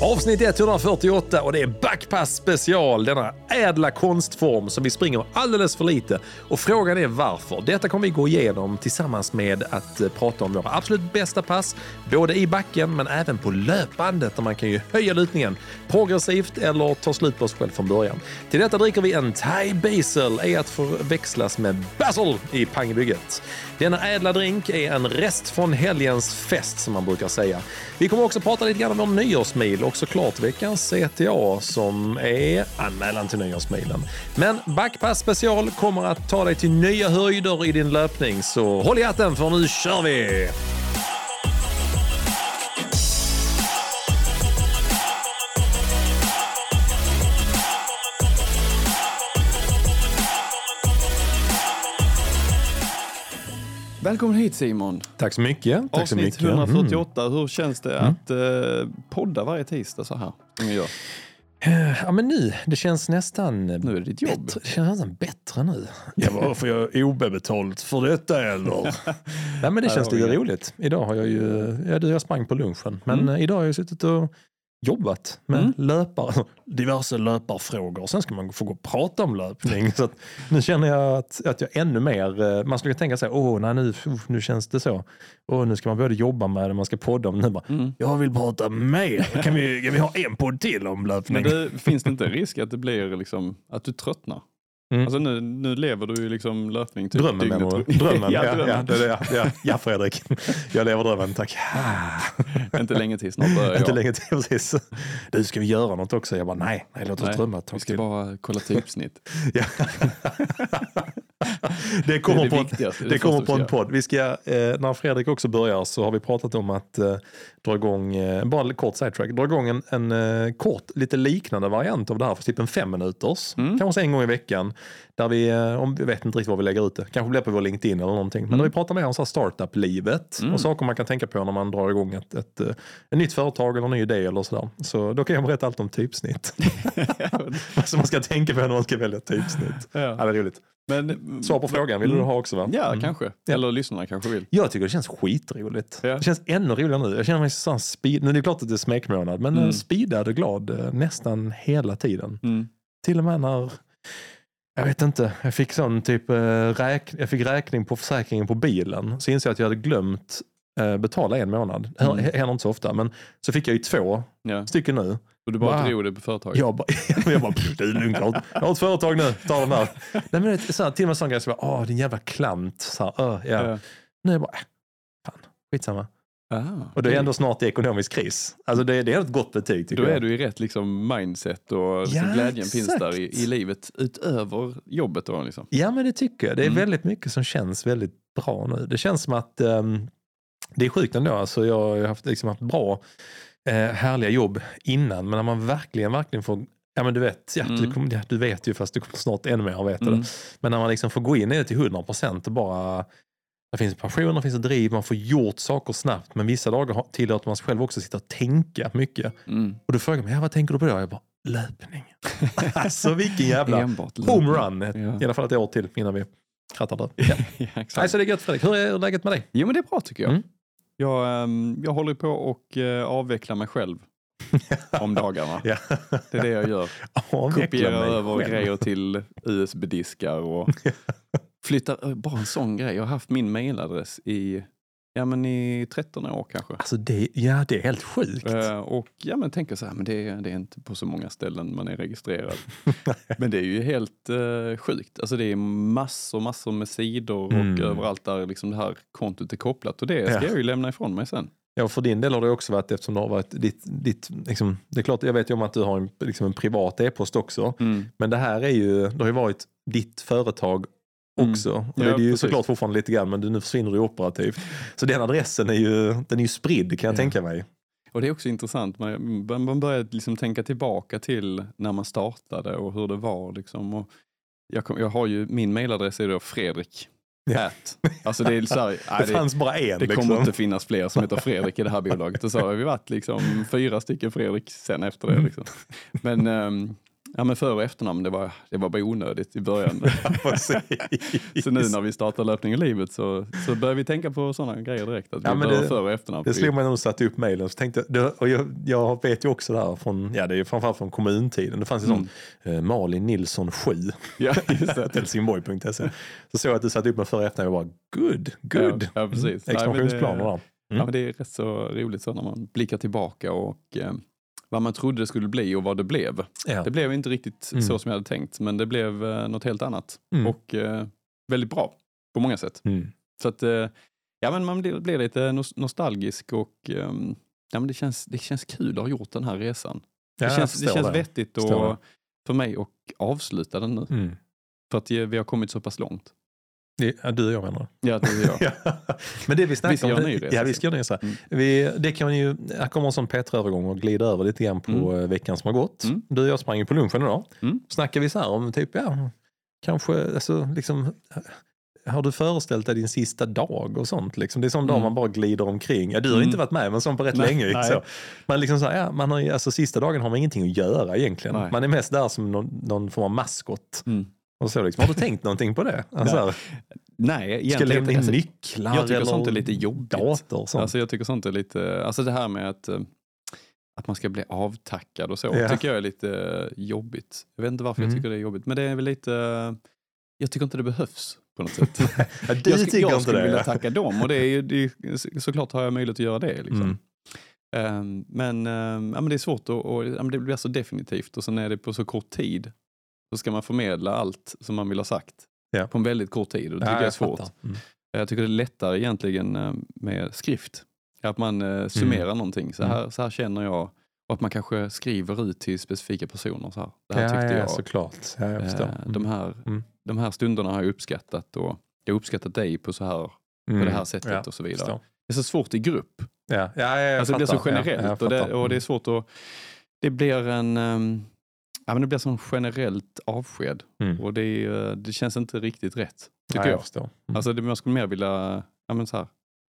Avsnitt 148 och det är backpass special, denna ädla konstform som vi springer alldeles för lite. Och frågan är varför. Detta kommer vi gå igenom tillsammans med att eh, prata om våra absolut bästa pass, både i backen men även på löpbandet där man kan ju höja lutningen progressivt eller ta slut på oss själv från början. Till detta dricker vi en Thai Basil, är att förväxlas med Basil i pangbygget. Denna ädla drink är en rest från helgens fest som man brukar säga. Vi kommer också prata lite grann om vår nyårsmil och såklart veckans CTA som är anmälan till nyårsmilen. Men Backpass special kommer att ta dig till nya höjder i din löpning så håll i hatten för nu kör vi! Välkommen hit Simon. Tack så mycket. Tack så Avsnitt mycket. Mm. 148. Hur känns det att eh, podda varje tisdag så här? Som gör. Ja, men nu, det känns nästan Nu är det ditt jobb. bättre, det känns nästan bättre nu. Ja, vad får jag OB-betalt för detta eller? Nej, men det känns lite roligt. Idag har jag ju, ja, du, jag sprang på lunchen, men Mm. eh, idag har jag suttit och jobbat med Mm. löpare, diverse löparfrågor. Sen ska man få gå och prata om löpning. så att, nu känner jag att, att jag ännu mer, eh, man skulle tänka sig, åh nej nu, nu känns det så. Åh, nu ska man både jobba med det, man ska podda om det. Bara, Mm. Jag vill prata mer. Kan vi, kan vi ha en podd till om löpning? Men det, finns det inte en risk att det blir liksom, att du tröttnar? Mm. Alltså nu, nu lever du ju liksom löpning typ Drömmen menar du? Drömmen, ja, ja, ja, drömmen. det det, ja, ja, Fredrik. Jag lever drömmen, tack. Inte länge till, snart börjar Inte jag. länge till precis. Du, ska vi göra något också? Jag bara, nej, nej låt oss Nej, drömma ett tag Vi ska till. bara kolla typsnitt. Ja. Det kommer Det det på, viktigaste, det kommer på en podd. Vi ska, eh, när Fredrik också börjar så har vi pratat om att eh, dra igång, eh, bara en kort sidetrack, dra igång en, en eh, kort, lite liknande variant av det här för typ en fem minuters. Mm. Kanske en gång i veckan. Där vi, eh, om vi vet inte riktigt var vi lägger ut det, kanske blir på vår LinkedIn eller någonting. Men Mm. där vi pratar mer om så här startup-livet Mm. och saker man kan tänka på när man drar igång ett, ett, eh, ett nytt företag eller en ny idé eller sådär. Så då kan jag berätta allt om typsnitt. Vad som man ska tänka på när man ska välja typsnitt. Ja, ja. det är roligt. Men, Svar på frågan vill du ha också va? Ja, Mm. kanske. Eller lyssnarna kanske vill. Jag tycker det känns skitroligt. Ja. Det känns ännu roligare nu. Jag känner mig så speed. Nu är det klart att det är smekmånad, men Mm. mm. speedad och glad eh, nästan hela tiden. Mm. Till och med när, jag vet inte, jag fick sån typ, eh, räk, jag fick räkning på försäkringen på bilen. Så insåg jag att jag hade glömt eh, betala en månad. Det Mm. händer inte så ofta, men så fick jag ju två Ja. stycken nu. Och du bara drog det på företaget? Jag bara, jag bara det är lugnt, jag har- ett företag nu, ta den här. Nej, men det är så här, till och med sån grej som, bara, åh din jävla klant. Så här, "Öh, ja. Nu är jag bara, äh, fan, skitsamma. Ah, Och det är ändå snart i ekonomisk kris. Alltså det, det är ett gott betyg tycker Då jag. är du i rätt liksom mindset och Ja, glädjen finns där i, exakt. i livet utöver jobbet. Då, liksom. Ja men det tycker jag. Det är Mm. väldigt mycket som känns väldigt bra nu. Det känns som att ehm, det är sjukt ändå. Alltså, jag har haft, liksom, haft bra, eh, härliga jobb innan. Men när man verkligen, verkligen får Ja men du vet, ja, du, Mm. kommer- ja, du vet ju fast du kommer snart ännu mer veta Mm. det. Men när man liksom får gå in i det till 100% och bara det finns passion, det finns ett driv, man får gjort saker snabbt. Men vissa dagar tillåter man sig själv också sitta och tänka mycket. Mm. Och du frågar mig, ja, vad tänker du på då? Jag bara, löpning. alltså vilken jävla homerun. Ja. I alla fall ett år till innan vi krattar där. Ja. ja, så det är gött Fredrik. Hur är läget med dig? Jo men det är bra tycker jag. Mm. Jag, ehm, jag håller på och uh, avveckla mig själv om dagarna. Ja. Det är det jag gör. Kopierar över själv. grejer till USB-diskar och flyttar, eh, bara en sån grej. Jag har haft min mailadress i, ja, men i 13 år kanske. Alltså det, ja, det är helt sjukt. Eh, och ja, men tänker så här, men det, är- det är inte på så många ställen man är registrerad. men det är ju helt uh, sjukt. Alltså det är massor, massor med sidor och Mm. överallt där liksom det här kontot är kopplat. Och det ska Ja. jag ju lämna ifrån mig sen. Ja, för din del har det också varit eftersom det har varit ditt, ditt liksom, det är klart, jag vet ju om att du har en, liksom en privat e-post också. Mm. Men det här är ju, det har ju varit ditt företag Mm. också. Och Ja, det är ju precis. såklart fortfarande lite grann, men nu försvinner du operativt. Så den adressen är ju, den är ju spridd kan jag Ja. tänka mig. Och det är också intressant, man, man börjar liksom tänka tillbaka till när man startade och hur det var. Liksom. Och jag, kom, jag har ju, min mailadress är då Fredrik. Ja. At. Alltså det är så här, nej, det det, fanns bara en det liksom. kommer inte finnas fler som heter Fredrik i det här bolaget. Och så har vi varit liksom fyra stycken Fredrik sen efter det. Liksom. Men ehm, Ja, men för och efternamn, det var, det var bara onödigt i början. så nu när vi startar Löpning i livet så, så börjar vi tänka på sådana grejer direkt. Att vi Ja, men behöver det- för och efternamn. Det slog mig när du satte upp mejlen. Och jag, jag vet ju också det här från, ja det är framförallt från kommuntiden. Det fanns ju sån eh, Malin Nilsson 7. Ja. Helsingborg.se. Så såg jag att du satte upp med för och efternamn. Jag bara, good, good. Ja, ja, precis. Men Expansionsplaner det- där. Ja, men det är rätt så roligt så när man blickar tillbaka och eh, vad man trodde det skulle bli och vad det blev. Ja. Det blev inte riktigt Mm. så som jag hade tänkt, men det blev eh, något helt annat. Mm. Och eh, väldigt bra på många sätt. Mm. Så att, eh, ja men man blir, blir lite nos- nostalgisk och ehm, ja, men det, känns, det känns kul att ha gjort den här resan. Ja, det känns, det känns vettigt Förstår och, för mig att avsluta den nu. Mm. För att eh, vi har kommit så pass långt. Det- Ja, du och jag menar Ja, det är jag. Ja. Men det vi ska om, ny resa ja, vi ska göra resa. Mm. Vi, det kan ju, här kommer en sån Petra-övergång och glida över lite grann på Mm. eh, veckan som har gått. Mm. Du och jag sprang ju på lunchen idag. Mm. Snackar vi så här om typ, ja, kanske, alltså liksom, har du föreställt dig din sista dag och sånt? Liksom? Det är sån dag Mm. man bara glider omkring. Ja, du har Mm. inte varit med men sån på rätt Nej, länge. nej. Så. Man liksom så här, ja, man har, alltså, sista dagen har man ingenting att göra egentligen. Nej. Man är mest där som någon, någon form av maskot. Mm. Och så, liksom. Har du tänkt någonting på det? Alltså, Nej, ska egentligen lämna inte. in Alltså, nycklar jag tycker eller sånt är lite jobbigt. dator och sånt. Alltså jag tycker sånt är lite, alltså det här med att, eh, att man ska bli avtackad och så, Ja. tycker jag är lite eh, jobbigt. Jag vet inte varför Mm. jag tycker det är jobbigt, men det är väl lite, eh, jag tycker inte det behövs på något sätt. ja, du jag tycker jag inte skulle det? vilja tacka dem och det är det är, så- såklart har jag möjlighet att göra det. Liksom. Mm. Ehm, men, ehm, ja, men det är svårt att, och, ja, det blir så definitivt och sen är det på så kort tid. Så ska man förmedla allt som man vill ha sagt Ja. på en väldigt kort tid och det Ja, tycker jag är svårt. fattar. Mm. Jag tycker det är lättare egentligen eh, med skrift. Att man eh, summerar någonting. Så här, så här känner jag. Och att man kanske skriver ut till specifika personer. Så här. Det här Ja, tyckte ja, jag. såklart. Ja, jag förstår. eh, de, här, Mm. de här stunderna har jag uppskattat. Och jag har uppskattat dig på, så här, Mm. på det här sättet Ja, och så vidare. förstår. Det är så svårt i grupp. Ja, ja, ja, jag alltså det blir så fattar. Ja, generellt. jag och, det, fattar. och det är Mm. svårt att... Det blir en... ehm, ja, men det blir som generellt avsked. Mm. Och det, är, eh, det känns inte riktigt rätt. Tycker Ja, jag. förstår. Mm. Alltså det, man skulle mer vilja ja, men så här,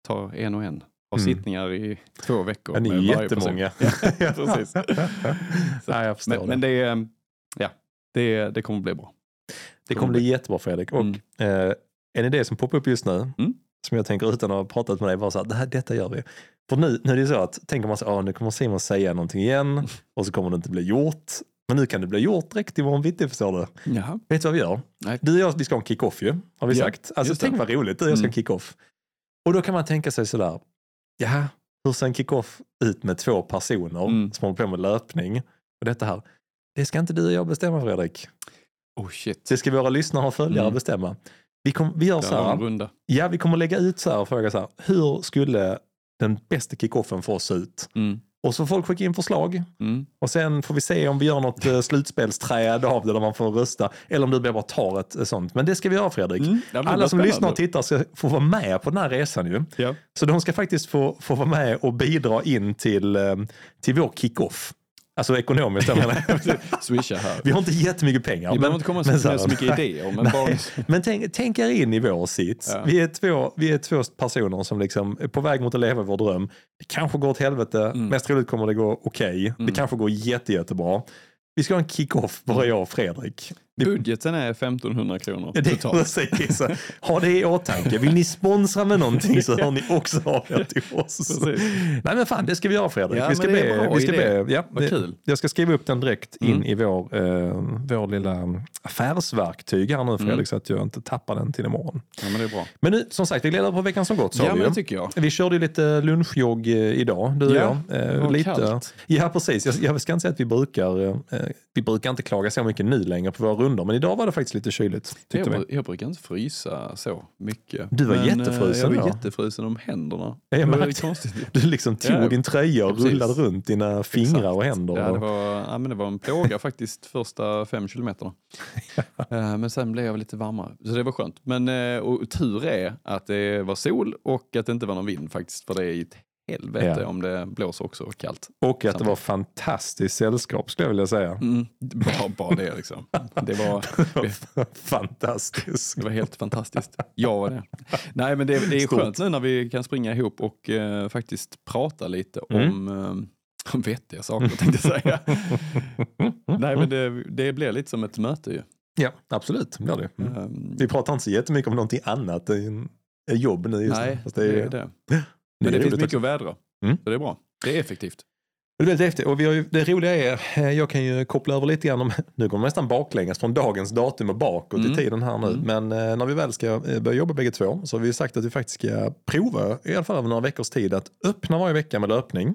ta en och en. Ha Mm. sittningar i två veckor. Ja, ni är jättemånga. Ja, precis. ja, jag förstår Men, men det. är, ja, det, det kommer bli bra. Det kommer bli jättebra Fredrik. Och Mm. eh, en idé som poppar upp just nu, Mm. som jag tänker utan att ha pratat med dig, var så här, det här, detta gör vi. För nu, nu är det så att, tänker man så här, "Ah, nu kommer Simon säga någonting igen och så kommer det inte bli gjort. Men nu kan det bli gjort direkt imorgon bitti, förstår du. Ja. Vet du vad vi gör? Nej. Du och jag, vi ska ha en kick-off ju, har vi Ja, sagt. Alltså tänk vad roligt, du och jag ska ha en Mm. kick-off. Och då kan man tänka sig sådär, ja, hur ser en kick-off ut med två personer Mm. som håller på med löpning och detta här. Det ska inte du och jag bestämma Fredrik. Oh shit. Det ska våra lyssnare och följare Mm. bestämma. Vi, kom, vi gör så här, ja vi kommer lägga ut så här och fråga så här, hur skulle den bästa kick-offen för oss se ut? Mm. Och så får folk skicka in förslag Mm. och sen får vi se om vi gör något eh, slutspelsträd av det där man får rösta eller om du bara tar ett eh, sånt. Men det ska vi göra Fredrik. Mm. Alla som lyssnar och tittar ska få vara med på den här resan ju. Ja. Så de ska faktiskt få, få vara med och bidra in till, eh, till vår kick-off. Alltså ekonomiskt, jag menar. Swisha här. Vi har inte jättemycket pengar. Vi behöver inte komma så, så med här- så mycket idéer. Men bara, men tänk, tänk er in i vår sits. Ja. Vi, är två, vi är två personer som liksom är på väg mot att leva vår dröm. Det kanske går åt helvete, Mm. mest troligt kommer det gå okej. Mm. Det kanske går jätte, jättebra. Vi ska ha en kick-off, bara jag och Fredrik. Budgeten är 1500 kronor Ja, det totalt. precis. Ha det i åtanke. Vill ni sponsra med någonting så hör ni också av er till oss. Nej men fan, det ska vi göra Fredrik. Ja, vi ska be, vi ska idé. be, ja, Vad det- kul. Jag ska skriva upp den direkt in Mm. i vår, eh, vår lilla affärsverktyg här nu Fredrik Mm. så att jag inte tappar den till imorgon. Ja, men det är bra. Men nu, som sagt, vi gled över på veckan som gått sa Ja, vi men det tycker jag. Vi körde lite lunchjogg eh, idag, du och Ja, jag. Eh, lite. kallt. Ja, precis. Jag, jag ska inte säga att vi brukar, eh, vi brukar inte klaga så mycket nu längre på våra rundor, men idag var det faktiskt lite kyligt. Tyckte vi. Jag, jag brukar inte frysa så mycket. Du var Men, eh, jättefrusen Jag var då. jättefrusen om händerna. Jag det var konstigt. Du liksom tog Ja, din tröja och precis. rullade runt dina fingrar Exakt. och händer. Ja, det, var, ja, men det var en plåga faktiskt första fem kilometerna. Eh, men sen blev jag lite varmare, så det var skönt. Men eh, och tur är att det var sol och att det inte var någon vind faktiskt. För det är ett helvete Ja. om det blåser också och kallt. Och att det var fantastiskt sällskap skulle jag vilja säga. Mm, bara, bara det liksom. Det var, fantastiskt. det var helt fantastiskt. Jag var det. Nej men det, det är skönt nu när vi kan springa ihop och eh, faktiskt prata lite Mm. om, eh, Vettiga saker tänkte jag säga. Nej men det, det blir lite som ett möte ju. Ja, absolut. Blir det. Mm. Ehm, Vi pratar inte så jättemycket om någonting annat än jobb nu just nej. Fast det är det. Men det, är finns mycket också. att vädra. Mm. Så det är bra. Det är effektivt. Det är väldigt häftigt. Och ju, det roliga är, eh, jag kan ju koppla över lite grann om, nu går man nästan baklänges från dagens datum och bakåt Mm. i tiden här nu. Mm. Men eh, när vi väl ska eh, börja jobba bägge två så har vi sagt att vi faktiskt ska prova, i alla fall över några veckors tid, att öppna varje vecka med löpning.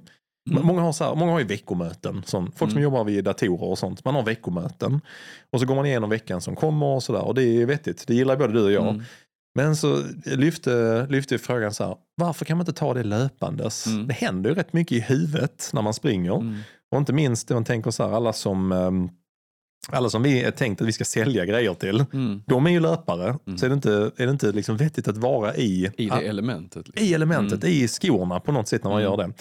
Mm. Många, har så här, många har ju veckomöten, sån, folk som Mm. jobbar vid datorer och sånt. Man har veckomöten. Och så går man igenom veckan som kommer och sådär. Och det är vettigt, det gillar både du och jag. Mm. Men så lyfte, lyfte frågan så här, varför kan man inte ta det löpandes? Mm. Det händer ju rätt mycket i huvudet när man springer. Mm. Och inte minst man tänker så här, alla som, ehm, alla som vi är tänkt att vi ska sälja grejer till, Mm. de är ju löpare. Mm. Så är det inte, är det inte liksom vettigt att vara i, I det elementet. Liksom. i elementet, i skorna på något sätt när man Mm. gör det.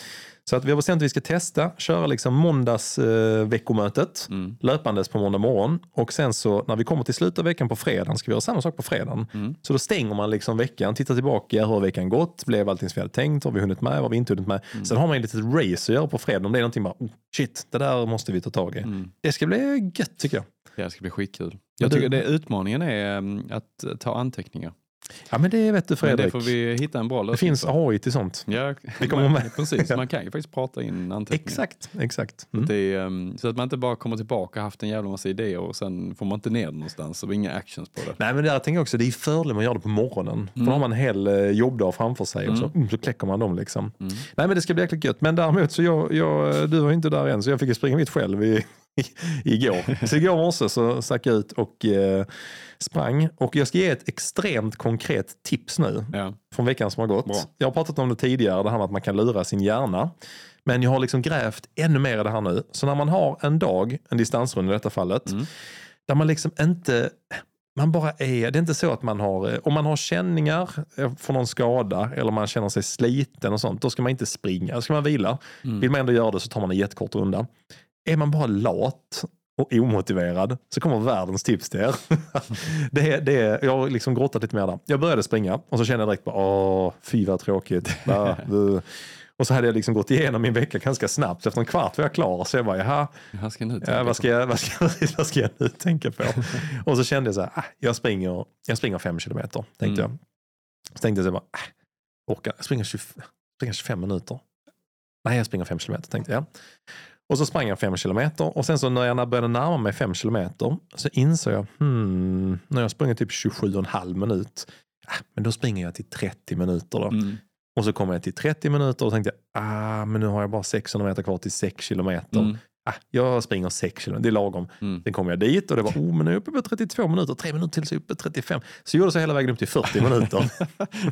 Så att vi har bestämt att vi ska testa, köra liksom måndags eh, Mm. löpandes på måndag morgon och sen så när vi kommer till slutet av veckan på fredagen ska vi göra samma sak på fredagen. Mm. Så då stänger man liksom veckan, tittar tillbaka, hur har veckan gått, blev allting som vi hade tänkt, har vi hunnit med, har vi inte hunnit med. Mm. Sen har man ju ett litet race att göra på fredagen om det är någonting bara, oh, shit, det där måste vi ta tag i. Mm. Det ska bli gött tycker jag. Ja, det ska bli skitkul. Ja, Jag tycker det, utmaningen är um, att ta anteckningar. Ja men det vet du Men Fredrik. det får vi hitta en bra det lösning finns på. AI till sånt. Ja, Det kommer man, med. Precis, man kan ju faktiskt prata in anteckningar. Exakt, exakt. Mm. Det är, um, så att man inte bara kommer tillbaka och haft en jävla massa idéer och sen får man inte ner det någonstans och inga actions på det. Nej men där tänker jag också, det är fördelen med att göra det på morgonen. För Mm. då har man en hel eh, jobbdag framför sig och så, Mm. mm, så kläcker man dem liksom. Mm. Nej men det ska bli jäkligt gött. Men däremot så jag, jag, du var ju inte där än så jag fick ju springa mitt själv i, igår. Så igår morse så stack jag ut och eh, sprang. Och jag ska ge ett extremt konkret tips nu Ja. från veckan som har gått. Bra. Jag har pratat om det tidigare, det här med att man kan lura sin hjärna. Men jag har liksom grävt ännu mer i det här nu. Så när man har en dag, en distansrunda i detta fallet, Mm. där man liksom inte man bara är, det är inte så att man har, eh, om man har känningar eh, från någon skada eller man känner sig sliten och sånt, då ska man inte springa, då ska man vila. Mm. Vill man ändå göra det så tar man en jättekort runda. Är man bara lat och omotiverad så kommer världens tips till er. det, är- det, är- jag har liksom grottat lite mer där. Jag började springa och så kände jag direkt bara, åh, fy vad tråkigt. Och så hade jag liksom gått igenom min vecka ganska snabbt. Efter en kvart var jag klar. Så jag bara, jaha, Här ska jag nu Ja, tänka vad, ska jag, vad, ska, vad ska jag nu tänka på? och så kände jag så här, ah, jag, springer, jag springer fem kilometer. Tänkte Mm. jag. Så tänkte jag så bara, ah, orkar, jag springer, 20, springer 25 minuter. Nej, jag springer fem kilometer tänkte jag. Och så sprang jag fem kilometer och sen så när jag började närma mig fem kilometer så insåg jag, hmm, när jag sprungit typ 27,5 minut, ah, men då springer jag till 30 minuter då. Mm. Och så kom jag till 30 minuter och tänkte, ah, men nu har jag bara 600 meter kvar till 6 kilometer. Mm. Ah, jag springer 6 kilometer, det är lagom. Mm. Sen kom jag dit och det var, oh men nu är jag uppe på 32 minuter, tre minuter till så är jag uppe på 35. Så jag gjorde så hela vägen upp till 40 minuter.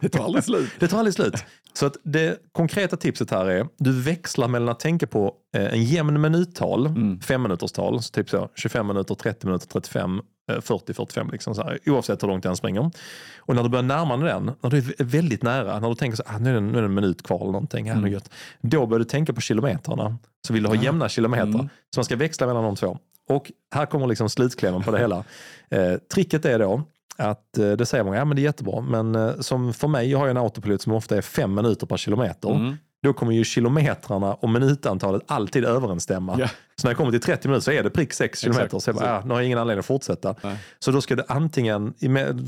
Det tar aldrig slut. Det tar aldrig slut. Så att det konkreta tipset här är, du växlar mellan att tänka på eh, en jämn minuttal, Mm. fem minuterstal, så typ så 25 minuter, 30 minuter, 35, eh, 40, 45 liksom så här, oavsett hur långt den springer. Och när du börjar närma dig den, när du är väldigt nära, när du tänker så ah, nu, är det, nu är det en minut kvar eller någonting, det gött. då börjar du tänka på kilometrarna. Så vill du ha Ja. jämna kilometer. Mm. Så man ska växla mellan de två. Och här kommer liksom slutklämmen på det hela. Eh, tricket är då att eh, det säger många, ja men det är jättebra, men eh, som för mig, jag har ju en autopilot som ofta är fem minuter per kilometer. Mm. Då kommer ju kilometrarna och minutantalet alltid överensstämma. Ja. Så när jag kommer till 30 minuter så är det prick 6 kilometer. Så jag bara, ja, nu har jag ingen anledning att fortsätta. Nej. Så då ska det antingen,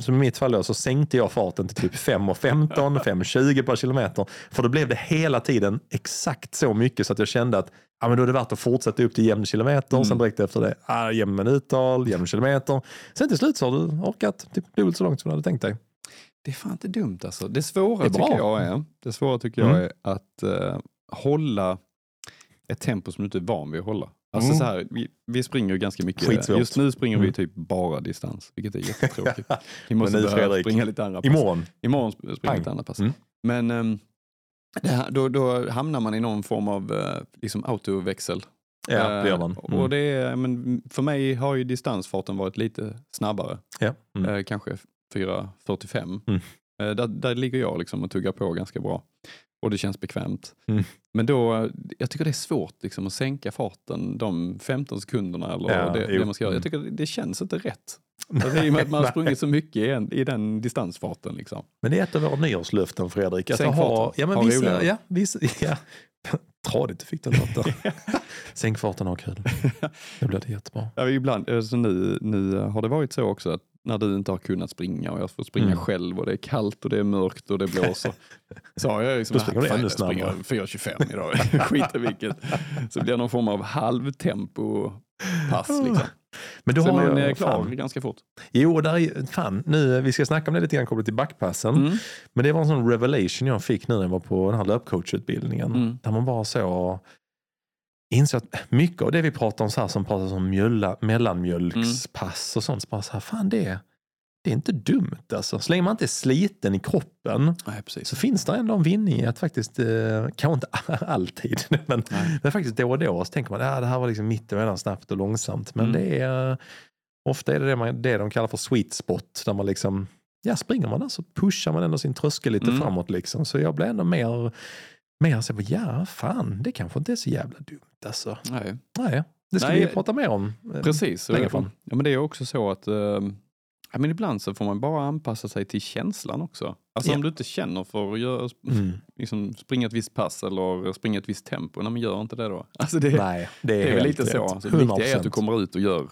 som i mitt fall då, så sänkte jag farten till typ 5.15, 5.20 per kilometer. För då blev det hela tiden exakt så mycket så att jag kände att ja, men då är det värt att fortsätta upp till jämn kilometer. Mm. Sen direkt efter det, ah, jämn minuttal, jämn kilometer. Sen till slut så har du orkat typ dubbelt så långt som du hade tänkt dig. Det är fan inte dumt alltså. Det svåra Det tycker jag är, det svåra tycker jag Mm. är att eh, hålla ett tempo som du inte är van vid att hålla. Alltså Mm. så här, vi, vi springer ju ganska mycket. Skitsvårt. Just nu springer vi Mm. typ bara distans, vilket är jättetråkigt. Vi måste nu, börja Fredrik, springa lite andra pass. Imorgon. Imorgon sp- springer Pang. lite andra pass. Mm. Men det här, då, då hamnar man i någon form av eh, liksom autoväxel. Ja, det gör man. Eh, Mm. Och det är, men för mig har ju distansfarten varit lite snabbare. Ja. Mm. Eh, kanske 4.45. Mm. Eh, där, där ligger jag liksom och tuggar på ganska bra. Och det känns bekvämt. Mm. Men då, jag tycker det är svårt liksom, att sänka farten de 15 sekunderna eller Ja, det, det man ska göra. Jag Mm. tycker det, det känns inte rätt. Alltså, I och med att man har sprungit så mycket i, en, i den distansfarten. Liksom. Men det är ett av våra nyårslöften Fredrik. Att Sänk ha, farten. ja, men Ha vissa, roligare. ja, vissa, ja. tradigt du fick den låta. Sänk farten och ha kul. Det blir det jättebra. Ja, ibland, alltså nu, nu har det varit så också att när du inte har kunnat springa och jag får springa Mm. själv och det är kallt och det är mörkt och det blåser. Så har jag liksom, Då springer du "Ah, fan, ännu snabbare." 4.25 idag, skit i vilket. Så blir det någon form av halvtempo-pass. Liksom. Men du Sen har är klar fan. ganska fort. Jo, där är, fan, nu, vi ska snacka om det lite grann kopplat till backpassen. Mm. Men det var en sån revelation jag fick nu när jag var på den här löpcoachutbildningen. Mm. Där man bara så insåg att mycket av det vi pratar om så här som pratar om mjölla, mellanmjölkspass och sånt. Så bara så här, fan det, det är inte dumt alltså. Så länge man inte är sliten i kroppen Nej, så finns det ändå en vinning i att faktiskt, eh, kanske inte alltid, men, Nej. men faktiskt då och då så tänker man att det här var liksom mittemellan snabbt och långsamt. Men Mm. det är, ofta är det det, man, det de kallar för sweet spot, där man liksom, ja springer man där så pushar man ändå sin tröskel lite Mm. framåt liksom. Så jag blev ändå mer, mer så, ja fan, det kanske inte är så jävla dumt alltså. Nej. Nej, det ska Nej, vi prata mer om. eh, Precis. längre fram. Ja, men det är också så att eh, ja, men ibland så får man bara anpassa sig till känslan också. Alltså Ja. om du inte känner för att göra, Mm. liksom, springa ett visst pass eller springa ett visst tempo, nej, men gör inte det då. Alltså det, Nej, det är, det är väl lite så. rätt. Alltså, det viktiga är att du 100%. kommer ut och gör,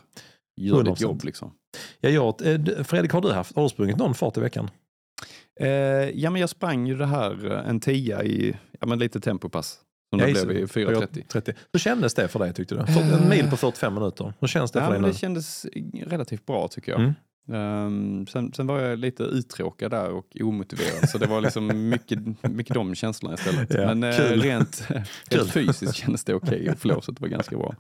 gör ditt 100%. jobb. Liksom. Jag gör, eh, Fredrik, har du haft, har du sprungit någon fart i veckan? Eh, ja, men jag sprang ju det här eh, en tia i ja, men lite tempopass. Som det blev i 4.30. 30. Hur kändes det för dig tyckte du? För- En mil på 45 minuter. Hur känns det Ja, för dig nu? det kändes relativt bra tycker jag. Mm. Ehm, sen, sen var jag lite uttråkad där och omotiverad. så det var liksom mycket, mycket de känslorna istället. Ja, Men eh, rent, Kul. rent fysiskt kändes det okej och flåset var ganska bra.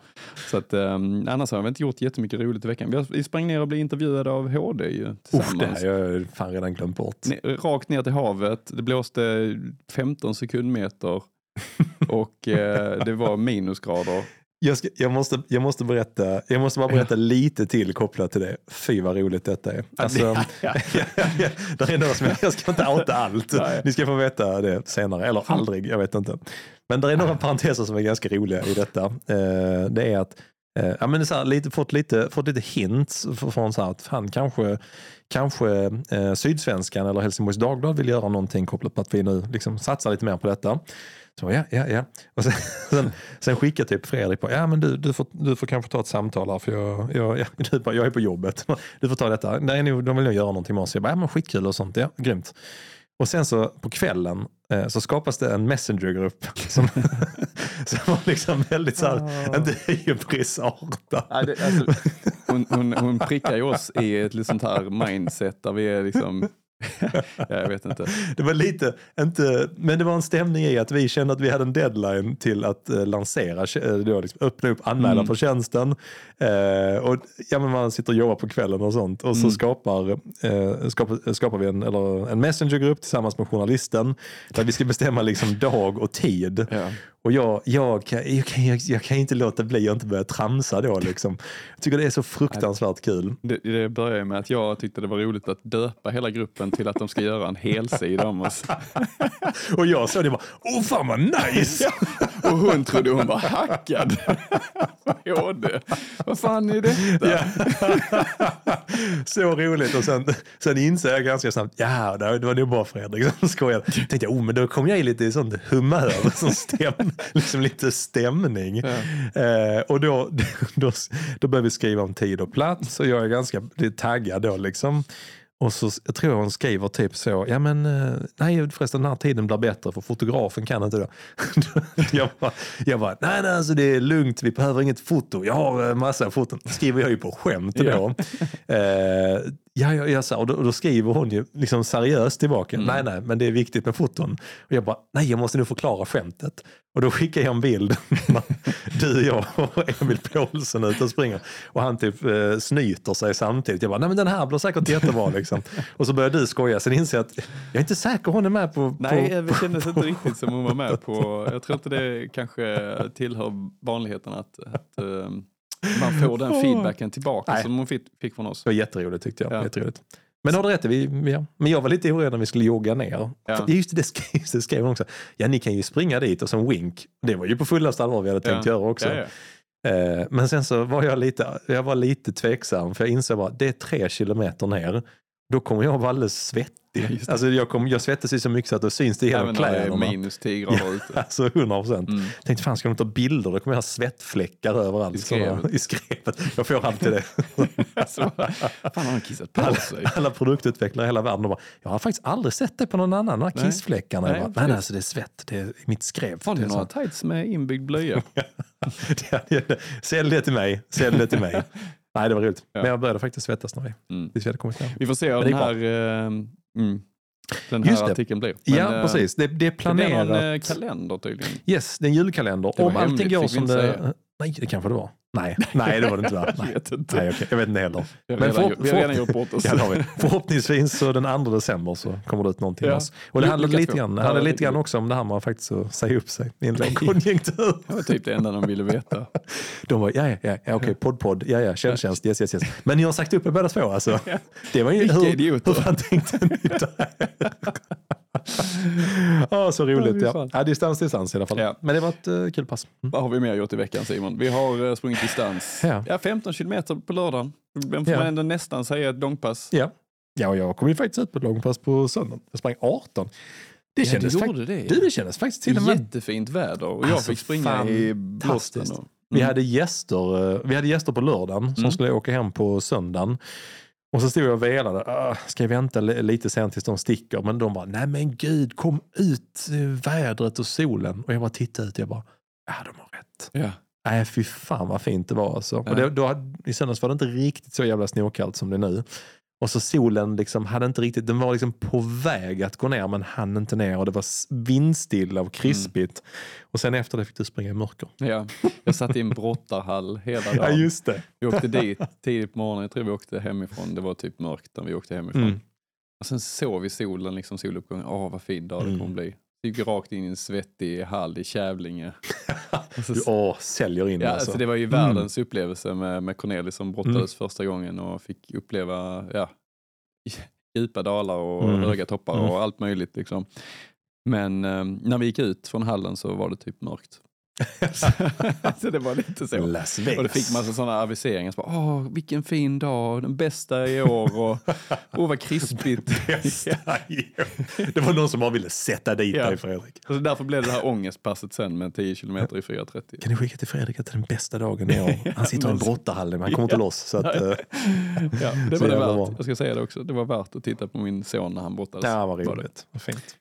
Så att, um, annars har vi inte gjort jättemycket roligt i veckan. Vi, sprang ner och blev intervjuade av HD ju, Usch, det tillsammans. har jag fan redan glömt bort. Rakt ner till havet. Det blåste 15 sekundmeter och eh, det var minusgrader. Jag, ska, jag, måste, jag, måste berätta, jag måste bara berätta lite till kopplat till det. Fy vad roligt detta är. Alltså, Ja, ja. det är några som jag, jag ska inte outa allt. Nej. Ni ska få veta det senare, eller aldrig, jag vet inte. Men det är några parenteser som är ganska roliga i detta. Eh, det är att Eh, ja, men så här, lite, fått, lite, fått lite hints från så här att han kanske, kanske eh, Sydsvenskan eller Helsingborgs Dagblad vill göra någonting kopplat på att vi nu liksom satsar lite mer på detta. Så ja, ja, ja. Och sen, sen, sen skickar typ Fredrik på, ja men du, du, får, du får kanske ta ett samtal här för jag, jag, jag, du bara, jag är på jobbet. Du får ta detta. Nej, nu, de vill nog göra någonting med oss. Jag bara, ja men skitkul och sånt. Ja, grymt. Och sen så på kvällen eh, så skapas det en messengergrupp som, som var liksom väldigt så här, inte hybrisartad. Alltså, hon, hon, hon prickar ju oss i ett litet sånt här mindset där vi är liksom, ja, jag vet inte. Det var lite, inte, men det var en stämning i att vi kände att vi hade en deadline till att eh, lansera, eh, då liksom öppna upp, anmäla Mm. för tjänsten. Eh, och, ja, men man sitter och jobbar på kvällen och sånt. Och så Mm. skapar, eh, skapar, skapar vi en, eller en messengergrupp tillsammans med journalisten. Där vi ska bestämma liksom dag och tid. Ja. Och jag, jag, kan, jag, kan, jag, jag kan inte låta bli att inte börja tramsa då. Liksom. Jag tycker det är så fruktansvärt kul. Det, det började med att jag tyckte det var roligt att döpa hela gruppen till att de ska göra en helsida om oss. Och jag såg det bara, åh fan vad nice! Och hon trodde hon var hackad. Vad fan är detta? Ja. så roligt och sen, sen inser jag ganska snabbt, ja det var nog bara Fredrik som skojade. Tänkte jag, oh men då kom jag i lite sånt humör, sån stäm, liksom lite stämning. Eh, och då, då, då började vi skriva om tid och plats och jag är ganska taggad då liksom. Och så jag tror hon skriver typ så, ja men eh, nej förresten den här tiden blir bättre för fotografen kan inte då. jag, bara, jag bara, nej nej alltså det är lugnt, vi behöver inget foto, jag har eh, massa foton. Skriver jag ju på skämt då. Ja. Eh, ja, ja, ja, så, och, då, och då skriver hon ju liksom seriöst tillbaka, Mm. nej nej men det är viktigt med foton. Och jag bara, nej jag måste nu förklara skämtet. Och då skickar jag en bild, du, jag och Emil Paulsen ute och springer. Och han typ eh, snyter sig samtidigt. Jag bara, nej men den här blir säkert jättebra liksom. Och så börjar du skoja, sen inser jag att jag är inte säker hon är med på... Nej, på, det kändes inte riktigt som hon var med på. Jag tror inte det kanske tillhör vanligheten att, att eh, man får den feedbacken tillbaka Nej. som hon fick, från oss. Det var jätteroligt tyckte jag. Ja. Jätteroligt. Men har du rätt, vi, ja. men jag var lite orolig när vi skulle jogga ner. Ja. Just det, skrev, det skrev hon också. Ja, ni kan ju springa dit och sen wink. Det var ju på fullaste allvar vi hade tänkt Ja. göra också. Ja, ja. Eh, men sen så var jag lite, jag var lite tveksam för jag insåg bara det är tre kilometer ner då kommer jag vara alldeles svettig. Alltså jag, kommer, jag svettas ju så mycket så att det syns det genom Även när det är kläderna. minus 10 grader ute. Alltså 100 procent. Mm. Tänkte fan ska de ta bilder? Då kommer jag ha svettfläckar överallt. I skrevet. Sådana- I skrevet. Jag får alltid det. Alltså, fan har han kissat på Alla, sig? alla produktutvecklare i hela världen de bara, jag har faktiskt aldrig sett det på någon annan, de här kissfläckarna. Nej, bara. Nej, nej, alltså det är svett, det är mitt skrev. Har ni några tights med inbyggd blöja? sälj det till mig, sälj det till mig. Nej, det var roligt. Ja. Men jag började faktiskt svettas när vi, Mm. tills vi hade kommit hem. Vi får se Men det den är här, eh, mm, den Just här det. artikeln blir. ja, eh, precis. Det, det är Det blir planerat. någon eh, kalender tydligen. yes, det är en julkalender. Det Om allting går som det... Nej, det kanske det var. Nej, nej det var det inte. Va? Jag Nej. vet inte. Nej, okej. Jag vet inte heller. Men redan, vi har redan gjort bort oss. Ja. Förhoppningsvis så den 2 december så kommer det ut någonting. Ja. Alltså. Och det lyckas lite grann, Ja, det lite grann också om det här med faktiskt att säga upp sig i en lågkonjunktur. Det var typ det enda de ville veta. De var, ja, ja, ja, okej, podd, podd, ja, ja, tjänst, tjänst, yes, yes, yes. Men ni har sagt upp er båda två alltså. Det var ju, Vilka hur, idioter. hur fan tänkte ni där? Ja, så roligt. Ja. Ja, distans, distans i alla fall. Ja. Men det var ett uh, kul pass. Mm. Vad har vi mer gjort i veckan Simon? Vi har eh, sprungit distans. Ja. Ja, 15 kilometer på lördagen. Vem får Ja. man ändå nästan säga ett långpass? Ja. ja, och jag kom ju faktiskt ut på ett långpass på söndagen. Jag sprang 18. Det Ja, kändes, gjorde det. du, det kändes faktiskt till och med Jättefint väder och jag Alltså, fick springa i blåsten. Och, Vi Mm. hade gäster, eh, vi hade gäster på lördagen som Mm. skulle åka hem på söndagen. Och så stod jag och velade. "Ah, Ska jag vänta li- lite sen tills de sticker? Men de bara, nej men gud, kom ut vädret och solen. Och jag bara tittade ut och jag bara, ja de har rätt. ja. Nej fy fan vad fint det var alltså. Ja. Och det, då, I söndags var det inte riktigt så jävla snorkallt som det är nu. Och så solen liksom hade inte riktigt, den var liksom på väg att gå ner men hann inte ner och det var vindstilla och krispigt. Och sen efter det fick du springa i mörker. ja, jag satt i en brottarhall hela Ja dagen. just det. Vi åkte dit tidigt på morgonen, jag tror vi åkte hemifrån, det var typ mörkt när vi åkte hemifrån. Mm. Och sen såg vi solen, liksom soluppgången, åh vad fin dag det Mm. kommer bli. Gick vi rakt in i en svettig hall i Kävlinge. Och så- Du åh, säljer in Ja, alltså. alltså det var ju Mm. världens upplevelse med, med Cornelis som brottades första gången och fick uppleva ja, djupa dalar och Mm. höga toppar Mm. och allt möjligt. Liksom. Men eh, när vi gick ut från hallen så var det typ mörkt. så det var lite så. Las Vegas. Och det fick massa sådana aviseringar. Så bara, Åh, vilken fin dag, den bästa i år och åh vad krispigt. Det var någon som bara ville sätta dit Ja. dig Fredrik. Så därför blev det här ångestpasset sen med 10 kilometer i 4.30. Kan du skicka till Fredrik att det är den bästa dagen i år? Han sitter i en brottarhall men han kommer inte loss. Så att, eh, Ja, det var det värt. bra. Jag ska säga det också. Det var värt att titta på min son när han brottades. vad Var det. roligt. Vad fint.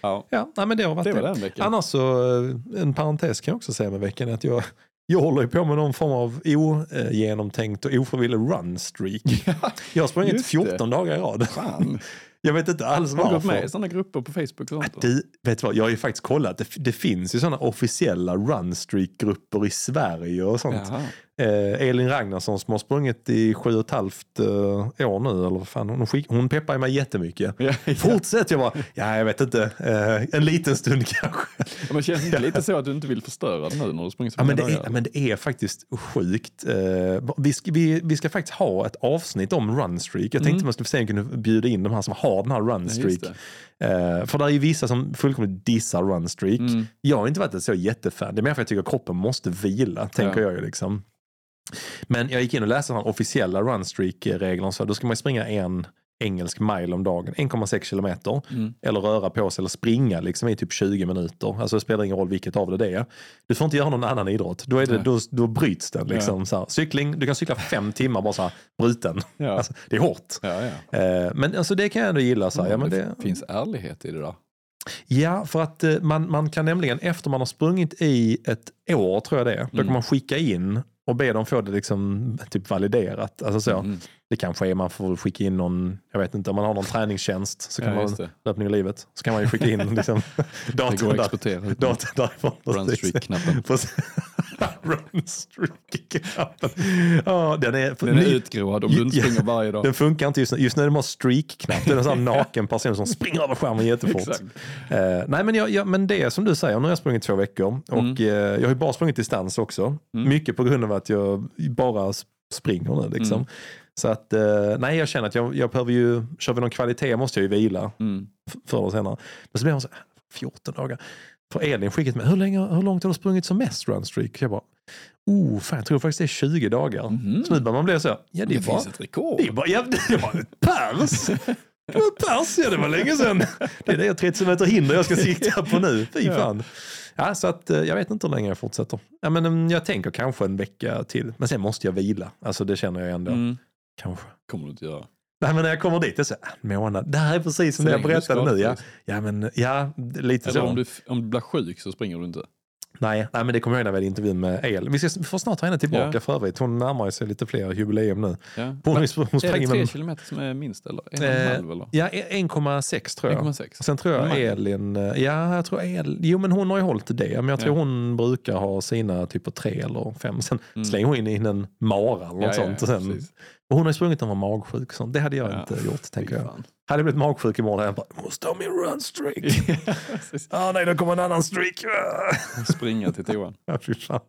Ja, Ja, nej, men det har varit det det. var den veckan. Annars så, eh, en parentes kan jag också säga med veckan att jag, jag håller ju på med någon form av ogenomtänkt och ofrivillig runstreak. Jag har sprungit just det. 14 dagar i rad. Fan. Jag vet inte alls Har du gått med i varför. sådana grupper på Facebook och sånt? Du, vet du vad, jag har ju faktiskt kollat. Det, det finns ju sådana officiella runstreak-grupper i Sverige och sånt. Jaha. Eh, Elin Ragnarsson som har sprungit i sju och ett halvt eh, år nu, eller vad fan, hon, skick, hon peppar mig jättemycket. Ja, ja. Fortsätt, jag bara, ja jag vet inte, eh, en liten stund kanske. Men känns det inte lite så att du inte vill förstöra det nu när du springer så Ja, men, det är, men det är faktiskt sjukt. Eh, vi, ska, vi, vi ska faktiskt ha ett avsnitt om runstreak. Jag tänkte Mm. man skulle sen kunna bjuda in de här som har den här Ja, runstreak. det. Eh, för det är ju vissa som fullkomligt dissar runstreak. Mm. Jag har inte varit så jättefan. Det är mer för att jag tycker att kroppen måste vila, tänker Ja. jag ju liksom. Men jag gick in och läste de här officiella runstreak-reglerna. Så då ska man springa en engelsk mile om dagen, 1,6 kilometer. Mm. Eller röra på sig eller springa liksom i typ 20 minuter. Alltså det spelar ingen roll vilket av det det är. Du får inte göra någon annan idrott. Då, är det, då, då bryts den. Liksom, här. Cykling, du kan cykla fem timmar bara så här, bruten. Ja. Alltså, det är hårt. Ja, ja. Eh, men alltså, det kan jag ändå gilla. Så här. Ja, men det, finns ärlighet i det där. Ja, för att eh, man, man kan nämligen efter man har sprungit i ett år, tror jag det är, då Mm. kan man skicka in och be dem få det liksom typ validerat. Alltså så. Mm. Det kanske är man får skicka in någon, jag vet inte, om man har någon träningstjänst så kan Ja, man, löpning i livet, så kan man ju skicka in liksom, Det går datorn att där. exportera Datorn därifrån. runstreak-knappen. Runstreak-knappen. Ja, den är, Den är ny- utgrovad om du inte springer varje dag. den funkar inte just nu. Just nu är det bara streak-knapp. Det är en sån naken person som springer över skärmen jättefort. Eh, nej men, jag, jag, men det är som du säger, nu har jag sprungit två veckor och Mm. eh, jag har ju bara sprungit distans också. Mm. Mycket på grund av att jag bara springer nu liksom. Mm. Så att, eh, nej jag känner att jag, jag behöver ju, kör vi någon kvalitet måste jag ju vila Mm. förr eller senare. Men så blir man så här, 14 dagar. För Elin skickat med, hur, länge, hur långt har du sprungit som mest runstreak? Jag bara, Oh, fan, jag tror faktiskt det är 20 dagar. Mhm. Så nu börjar man bli så, ja det, Det är bara, finns ett rekord. det, är bara, ja, det var pers. Det var pers, ja det var länge sedan. Det är det 30 meter hinder jag ska sikta på nu. Fy fan. Ja, så att, eh, jag vet inte hur länge jag fortsätter. Ja, men, mm, jag tänker kanske en vecka till. Men sen måste jag vila. Alltså det känner jag ändå. Mm. Kanske. kommer du inte göra. Nej, men när jag kommer dit, så här, en månad. Det här är precis som Så det jag berättade nu. Ja, ja, men, ja lite Eller så. om du, om du blir sjuk så springer du inte. Nej, nej, men det kommer jag ihåg när vi hade intervjun med El. Vi, ska, vi får snart ha henne tillbaka Ja. för övrigt. Hon närmar sig lite fler jubileum nu. Ja. Hon, Men, hon är det tre med kilometer som är minst eller? En Eh, halv eller? ja, 1,6 tror jag. 1,6. Sen tror jag många? Elin, eh, ja jag tror El, jo men hon har ju hållit det, men jag tror Ja. hon brukar ha sina typ på tre eller fem. Sen Mm. slänger hon in en mara eller något Ja, sånt. Och sen, precis. Och hon har sprungit när hon var magsjuk, så det hade jag Ja. inte gjort tänker jag. fan. Hade jag blivit magsjuk imorgon hade jag bara, måste ha min run streak. Precis. ah, nej, då kommer en annan streak. Springa till toan. Ja, fy fan.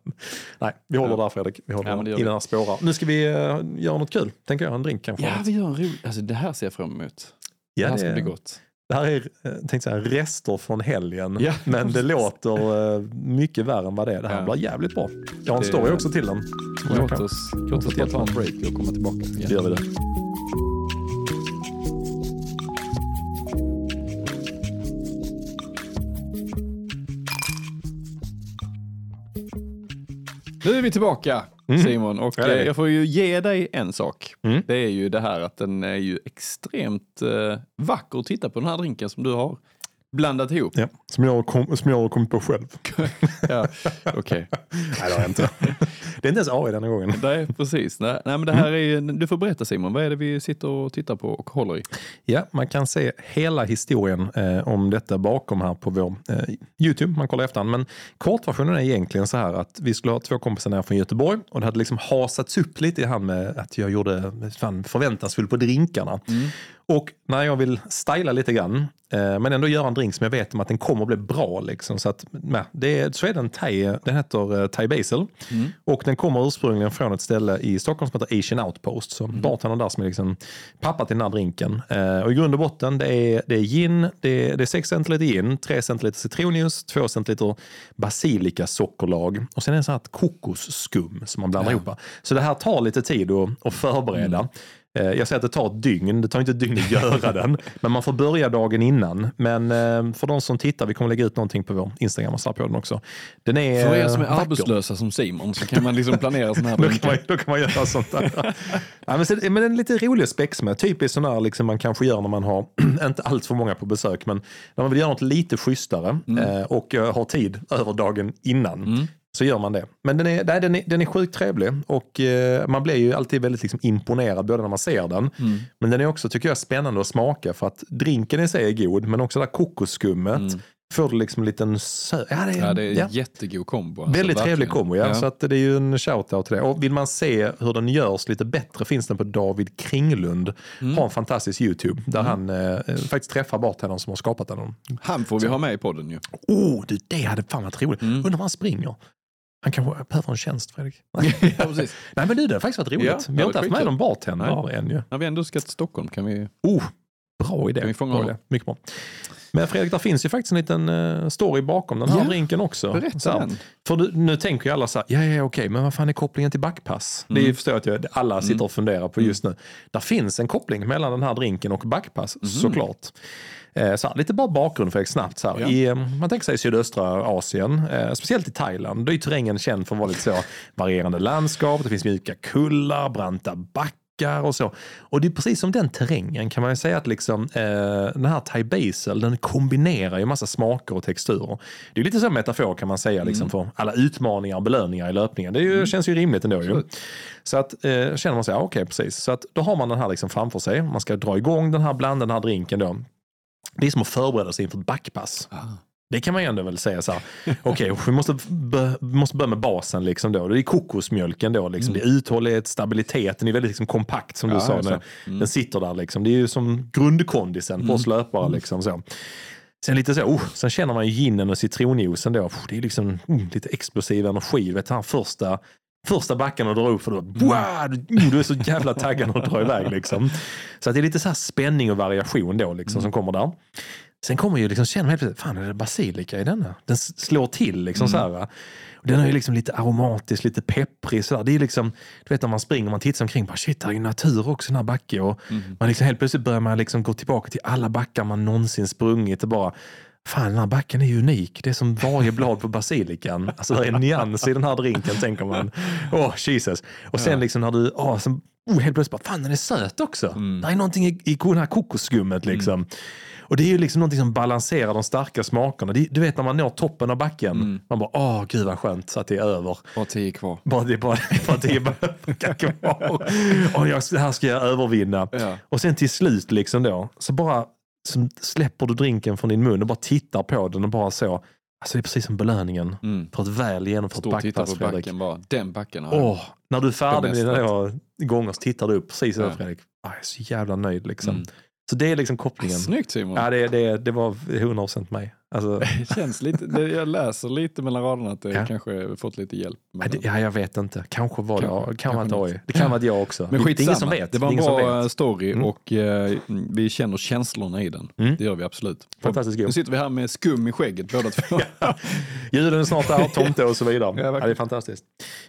Nej, vi håller Ja. där Fredrik. Vi håller Ja, där. innan det spårar. Nu ska vi uh, göra något kul, tänker jag. En drink kanske. Ja, vi gör en rolig... Alltså det här ser jag fram emot. Ja, det här ska det- bli gott. Det här är eh, tänkte säga, rester från helgen, Ja, men det låter eh, mycket värre än vad det är. Det här Ja. blir jävligt bra. Jag har en Det- story också till den. Låt oss, låt oss ta en break och komma tillbaka. Då gör vi det. Nu är vi tillbaka Simon och Ja, eh, jag får ju ge dig en sak. Mm. Det är ju det här att den är ju extremt eh, vacker att titta på den här drinken som du har blandat ihop. Ja, som, jag kom, som jag har kommit på själv. Ja, Okej, Nej, det har jag inte. det är inte ens AI denna gången. Nej, precis. Nej, nej, men det här är du får berätta Simon, vad är det vi sitter och tittar på och håller i? Ja, man kan se hela historien eh, om detta bakom här på vår eh, Youtube. Man kollar efterhand. Men kortversionen är egentligen så här att vi skulle ha två kompisar ner från Göteborg och det hade liksom hasats upp lite i hand med att jag gjorde fan, förväntansfull på drinkarna. Och när jag vill styla lite grann, eh, men ändå göra en drink som jag vet om att den kommer att bli bra. Liksom, så, att, nej, det är, så är den thai, den heter uh, Thai Basil. Och den kommer ursprungligen från ett ställe i Stockholm som heter Asian Outpost. Så bartendern där som är liksom pappa till den här drinken. Eh, och i grund och botten det är, det är gin, det är, det är 6 centiliter gin, 3 centiliter citronjuice, 2 centiliter basilikasockerlag och sen är det så här ett kokosskum som man blandar ihop. Så det här tar lite tid att, att förbereda. Eh, Jag säger att det tar ett dygn, det tar inte ett dygn att göra den. Men man får börja dagen innan. Men eh, för de som tittar, vi kommer lägga ut någonting på vår Instagram och på den också. Den är För er som är eh, vacker. arbetslösa som Simon så kan man liksom planera sådana här Då kan, man, då kan man göra sånt där. ja, men, så, men är lite rolig att spexa med. Typiskt sån här liksom man kanske gör när man har, inte allt för många på besök, men när man vill göra något lite schysstare eh, och eh, har tid över dagen innan. Så gör man det. Men den är, nej, den är, den är sjukt trevlig och eh, man blir ju alltid väldigt liksom, imponerad både när man ser den. Men den är också, tycker jag, spännande att smaka för att drinken i sig är god, men också det där kokosskummet får du liksom en liten sö... Ja, det är, Ja, det är ja. en jättegod kombo. alltså, Väldigt trevlig kombo, ja. Så att det är ju en shoutout till det. Och vill man se hur den görs lite bättre finns den på David Kringlund. Har en fantastisk YouTube där han eh, faktiskt träffar bartendern som har skapat den. Han får vi ha med i podden ju. Oh, du, det hade fan varit roligt. Undrar var han springer. Han kanske behöver en tjänst, Fredrik. Ja, precis. Nej men du, det har faktiskt varit roligt. Ja, vi det har inte haft med någon bartender än ju. När vi ändå ska till Stockholm kan vi... Oh, bra idé. Kan vi fånga bra idé. Mycket bra. Men Fredrik, där finns ju faktiskt en liten eh, story bakom den här Ja, drinken också. berätta den. För du, nu tänker ju alla så här, ja, ja, okej, men vad fan är kopplingen till backpass? Det är ju förstår jag att jag, alla sitter och funderar på just nu. Där finns en koppling mellan den här drinken och backpass, såklart. Eh, Så här, lite bara bakgrund för snabbt. Så. Ja. I, eh, man tänker sig i sydöstra Asien, eh, speciellt i Thailand, då är terrängen känd för att vara lite så varierande landskap, det finns mjuka kullar, branta backar och så. Och det är precis som den terrängen kan man ju säga att liksom, eh, den här Thai Basil den kombinerar ju massa smaker och texturer. Det är lite så metafor kan man säga liksom, för alla utmaningar och belöningar i löpningen. Det ju, känns ju rimligt ändå. Ju. Så att, eh, känner man sig, ja, okej precis. Så att, då har man den här liksom framför sig. Man ska dra igång den här, blanda den här drinken då. Det är som att förbereda sig inför ett backpass. Det kan man ju ändå väl säga så här. Okej, vi måste, vi måste börja med basen liksom då. Det är kokosmjölken då. Liksom. Det är uthållighet, stabilitet. Den är väldigt liksom kompakt som du Ja, sa. När det. Den sitter där liksom. Det är ju som grundkondisen på oss löpare liksom så. Sen lite så, oh, sen känner man ju ginen och citronjuicen då. Det är liksom mm, lite explosiv energi. Vet den här första Första backen och drar upp för då, wow, du, mm, är så jävla taggad att dra iväg liksom. Så att det är lite så här spänning och variation då liksom som kommer där. Sen kommer ju liksom, känner man helt plötsligt, fan är det basilika i denna? Den slår till liksom så här. va? Och den är ju liksom lite aromatisk, lite pepprig sådär. Det är liksom, du vet när man springer, man tittar omkring, bara shit, här är ju natur också i den här backen. Och man liksom helt plötsligt börjar man liksom gå tillbaka till alla backar man någonsin sprungit och bara Fan, den här backen är ju unik. Det är som varje blad på basilikan. Alltså det är en nyans i den här drinken, tänker man. Åh, Jesus. Och sen liksom när du, åh, sen, oh, helt plötsligt bara, fan den är söt också. Det är någonting i, i den här kokosskummet liksom. Och det är ju liksom någonting som balanserar de starka smakerna. Det, du vet när man når toppen av backen, man bara, åh gud vad skönt att det är över. Bara tio kvar. Bara, det är bara, bara tio backar kvar. Och jag, det här ska jag övervinna. Ja. Och sen till slut liksom då, så bara så släpper du drinken från din mun och bara tittar på den och bara så. Alltså det är precis som belöningen Mm. för ett väl genomfört Stå och titta backpass på Fredrik. backen bara. Den backen har. Åh, när du är färdig med dina gånger så tittar du upp precis över Ja. Fredrik. Ah, jag är så jävla nöjd liksom. Mm. Så det är liksom kopplingen. Snyggt Simon. Ja, det, det, det var 100% mig. Alltså, Det känns lite, det, jag läser lite mellan raderna att det Ja. kanske fått lite hjälp. ja, det, ja, jag vet inte. Kanske var det, Kanske- kan kan vara kanske oj. Det kan vara jag också. men det, det är ingen skitsamma. som vet. Det var en bra vet. story Mm. och eh, vi känner känslorna i den. Mm. Det gör vi absolut. Fantastiskt Nu sitter vi här med skum i skägget båda två. Julen är snart där, tomte och så vidare. Ja, Ja, det är fantastiskt.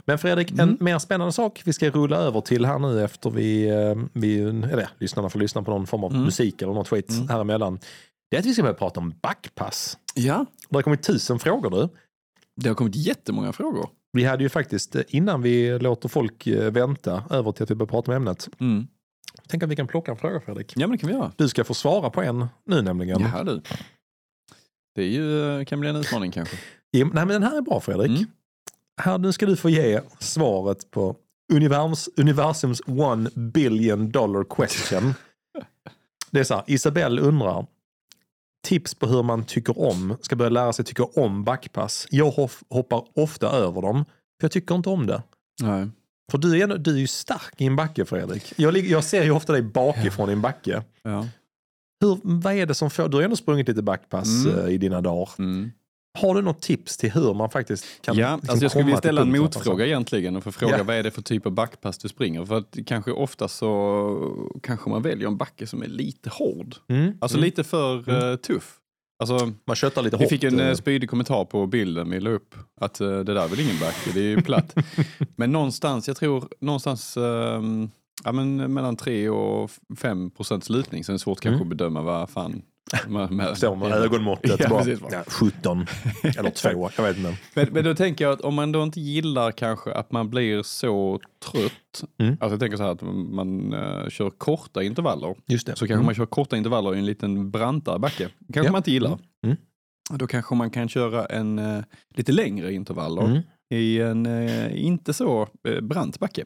Men Fredrik, Mm. en mer spännande sak vi ska rulla över till här nu efter vi, eh, vi eller lyssnarna får lyssna på någon form av Mm. musik eller något skit här emellan. Det är att vi ska börja prata om backpass. ja, Det har kommit tusen frågor nu. det har kommit jättemånga frågor. Vi hade ju faktiskt, eh, innan vi låter folk eh, vänta över till att vi börjar prata om ämnet, Mm. tänk att vi kan plocka en fråga Fredrik. Ja men det kan vi göra. Du ska få svara på en nu nämligen. Ja du. Det är ju, kan bli en utmaning kanske. Ja, Nej men den här är bra Fredrik. Mm. Här, nu ska du få ge svaret på univers, universums one billion dollar question. Det är så här, Isabelle undrar, tips på hur man tycker om, ska börja lära sig tycka om backpass. Jag hoppar ofta över dem, för jag tycker inte om det. Nej. För du är, du är ju stark i en backe Fredrik. Jag, jag ser ju ofta dig bakifrån i en backe. Ja. Hur, vad är det som får, du har ändå sprungit lite backpass Mm. eh, i dina dagar. Mm. Har du något tips till hur man faktiskt kan Ja, liksom alltså jag skulle komma vilja ställa en motfråga egentligen och fråga Ja. vad är det för typ av backpass du springer? För att kanske ofta så kanske man väljer en backe som är lite hård. Mm. Alltså mm. lite för eh, tuff. Alltså, Man köttar lite vi hårt. fick en uh, spydig kommentar på bilden vi la upp. Att eh, det där är väl ingen backe, det är ju platt. men någonstans, jag tror någonstans ehm, ja, men mellan 3 och 5 procents lutning. Sen är det svårt kanske Mm. att bedöma vad fan. Med, med, Står med ögonmåttet. Ja, bara, precis. ja, 17 eller 2, jag vet inte. Men, men då tänker jag att om man då inte gillar kanske att man blir så trött. Mm. Alltså jag tänker så här att man eh, kör korta intervaller. Just det. Så kanske Mm. man kör korta intervaller i en liten brantare backe. kanske Ja. man inte gillar. Mm. Mm. Då kanske man kan köra en eh, lite längre intervaller Mm. I en eh, inte så eh, brant backe.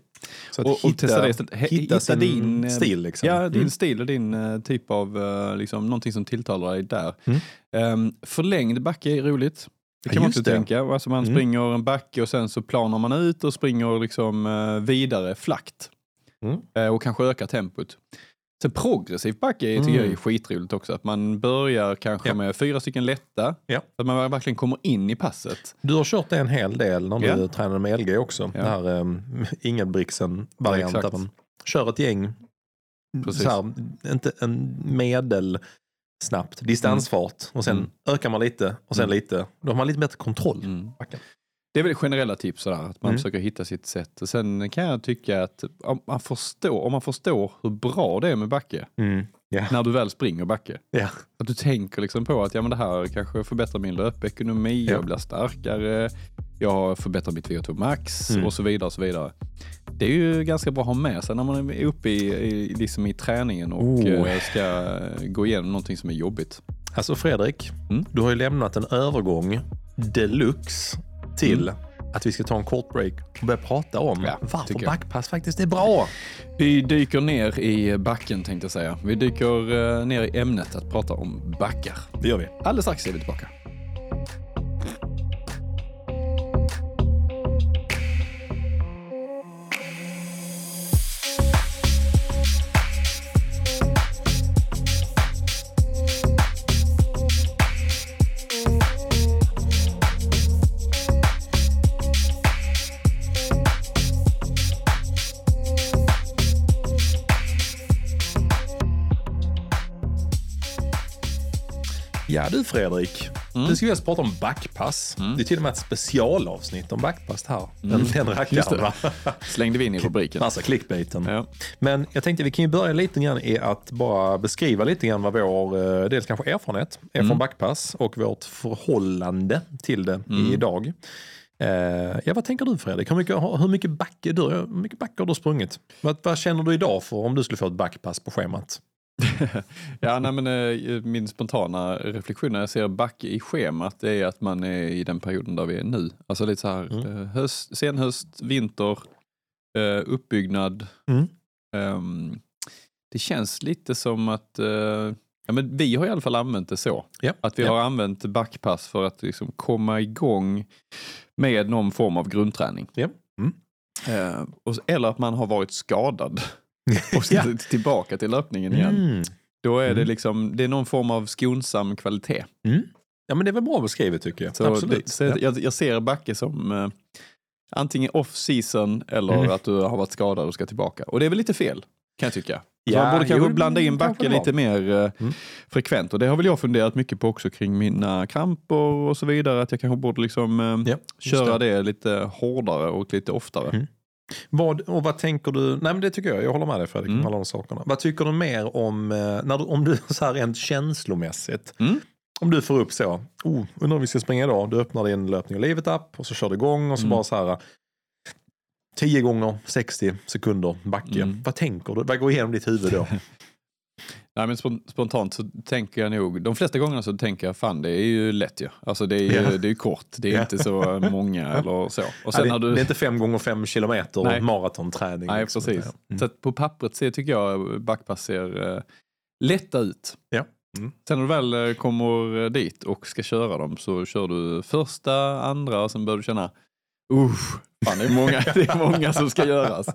Så att Och, och hitta, testa det istället. He- hitta, sin din, eh, stil liksom. Ja, din Mm. stil och din eh, typ av, eh, liksom, någonting som tilltalar dig där. Mm. Um, förlängd backe är roligt. Det Ja, kan man just också det. tänka. Alltså man Mm. springer en backe och sen så planar man ut och springer liksom eh, vidare flackt. Mm. Och kanske ökar tempot. Sen progressiv backe tycker Mm. jag är skitroligt också. Att man börjar kanske Ja. med fyra stycken lätta. Ja. Så att man verkligen kommer in i passet. Du har kört det en hel del när du Ja. tränade med LG också. Ja. Det här um, Ingebrigtsen-varianten. Ja. Kör ett gäng, Precis. så här, inte en medel snabbt, distansfart och sen Mm. ökar man lite och sen Mm. lite. Då har man lite bättre kontroll. Mm. Det är väl generella tips sådär, att man Mm. försöker hitta sitt sätt. Och sen kan jag tycka att om man, förstår, om man förstår hur bra det är med backe, Mm. Ja. när du väl springer backe. Ja. Att du tänker liksom på att ja, men det här kanske förbättrar min löpekonomi, Ja. jag blir starkare, jag har förbättrat mitt VO2 max Mm. och så vidare. och så vidare. Det är ju ganska bra att ha med sig när man är uppe i, i, liksom i träningen och Oh. eh, ska gå igenom någonting som är jobbigt. Alltså Fredrik, Mm. du har ju lämnat en övergång deluxe till Mm. att vi ska ta en kort break och börja prata om Ja, varför backpass faktiskt är bra. Vi dyker ner i backen tänkte jag säga. Vi dyker eh, ner i ämnet att prata om backar. Det gör vi. Alldeles strax är vi tillbaka. Ja du Fredrik, Mm. nu ska vi alltså prata om backpass. Det är till och med ett specialavsnitt om backpass här. Den, den Mm. Just rackaren? Slängde vi in i rubriken. Alltså clickbaiten. Ja. Men jag tänkte vi kan ju börja lite grann i att bara beskriva lite grann vad vår, eh, dels kanske erfarenhet är Mm. från backpass och vårt förhållande till det Mm. idag. Eh, ja, vad tänker du Fredrik? Hur mycket, hur mycket, back, du, hur mycket back har du sprungit? Vad, vad känner du idag för om du skulle få ett backpass på schemat? Ja, nej, men, eh, min spontana reflektion när jag ser back i schemat är att man är i den perioden där vi är nu. Alltså lite så här Mm. eh, höst, senhöst, vinter, eh, uppbyggnad. Mm. Ehm, det känns lite som att eh, ja, men vi har i alla fall använt det så. Ja. Att vi ja. har använt backpass för att liksom komma igång med någon form av grundträning. Ja. Mm. Eh, och, eller att man har varit skadad och Ja. tillbaka till löpningen igen. Mm. Då är det Mm. liksom, det är någon form av skonsam kvalitet. Mm. Ja men det väl bra beskrivet tycker jag. Så Absolut. det, så ja. jag, jag ser Backe som eh, antingen off season eller Mm. att du har varit skadad och ska tillbaka. Och det är väl lite fel, kan jag tycka. Så Ja, man borde kanske blanda in Backe det var. lite mer eh, Mm. frekvent. Och det har väl jag funderat mycket på också kring mina kramper och så vidare. Att jag kanske borde liksom eh, Ja, köra det. lite hårdare och lite oftare. Vad, och vad tänker du? Nej men det tycker jag, jag håller med dig Fredrik, Mm. om alla de sakerna. Vad tycker du mer om, eh, när du, om du så här rent känslomässigt, Mm. om du får upp så, oh, undrar om vi ska springa idag, du öppnar din löpning och livet app och så kör du igång och så Mm. bara så här 10 gånger 60 sekunder backe. Mm. Vad tänker du? Vad går igenom ditt huvud då? Nej, men spon- spontant så tänker jag nog, de flesta gångerna så tänker jag fan det är ju lätt ju. Alltså det är ju, Ja. det är kort, det är Ja. inte så många eller så. Och sen det, har du, det är inte 5 gånger 5 kilometer Nej. maratonträning. nej liksom. precis. Mm. Så på pappret ser, tycker jag backpass ser uh, lätta ut. Ja. Mm. Sen när du väl eh, kommer dit och ska köra dem så kör du första, andra och sen börjar du känna Usch, fan det är många, det är många som ska göras.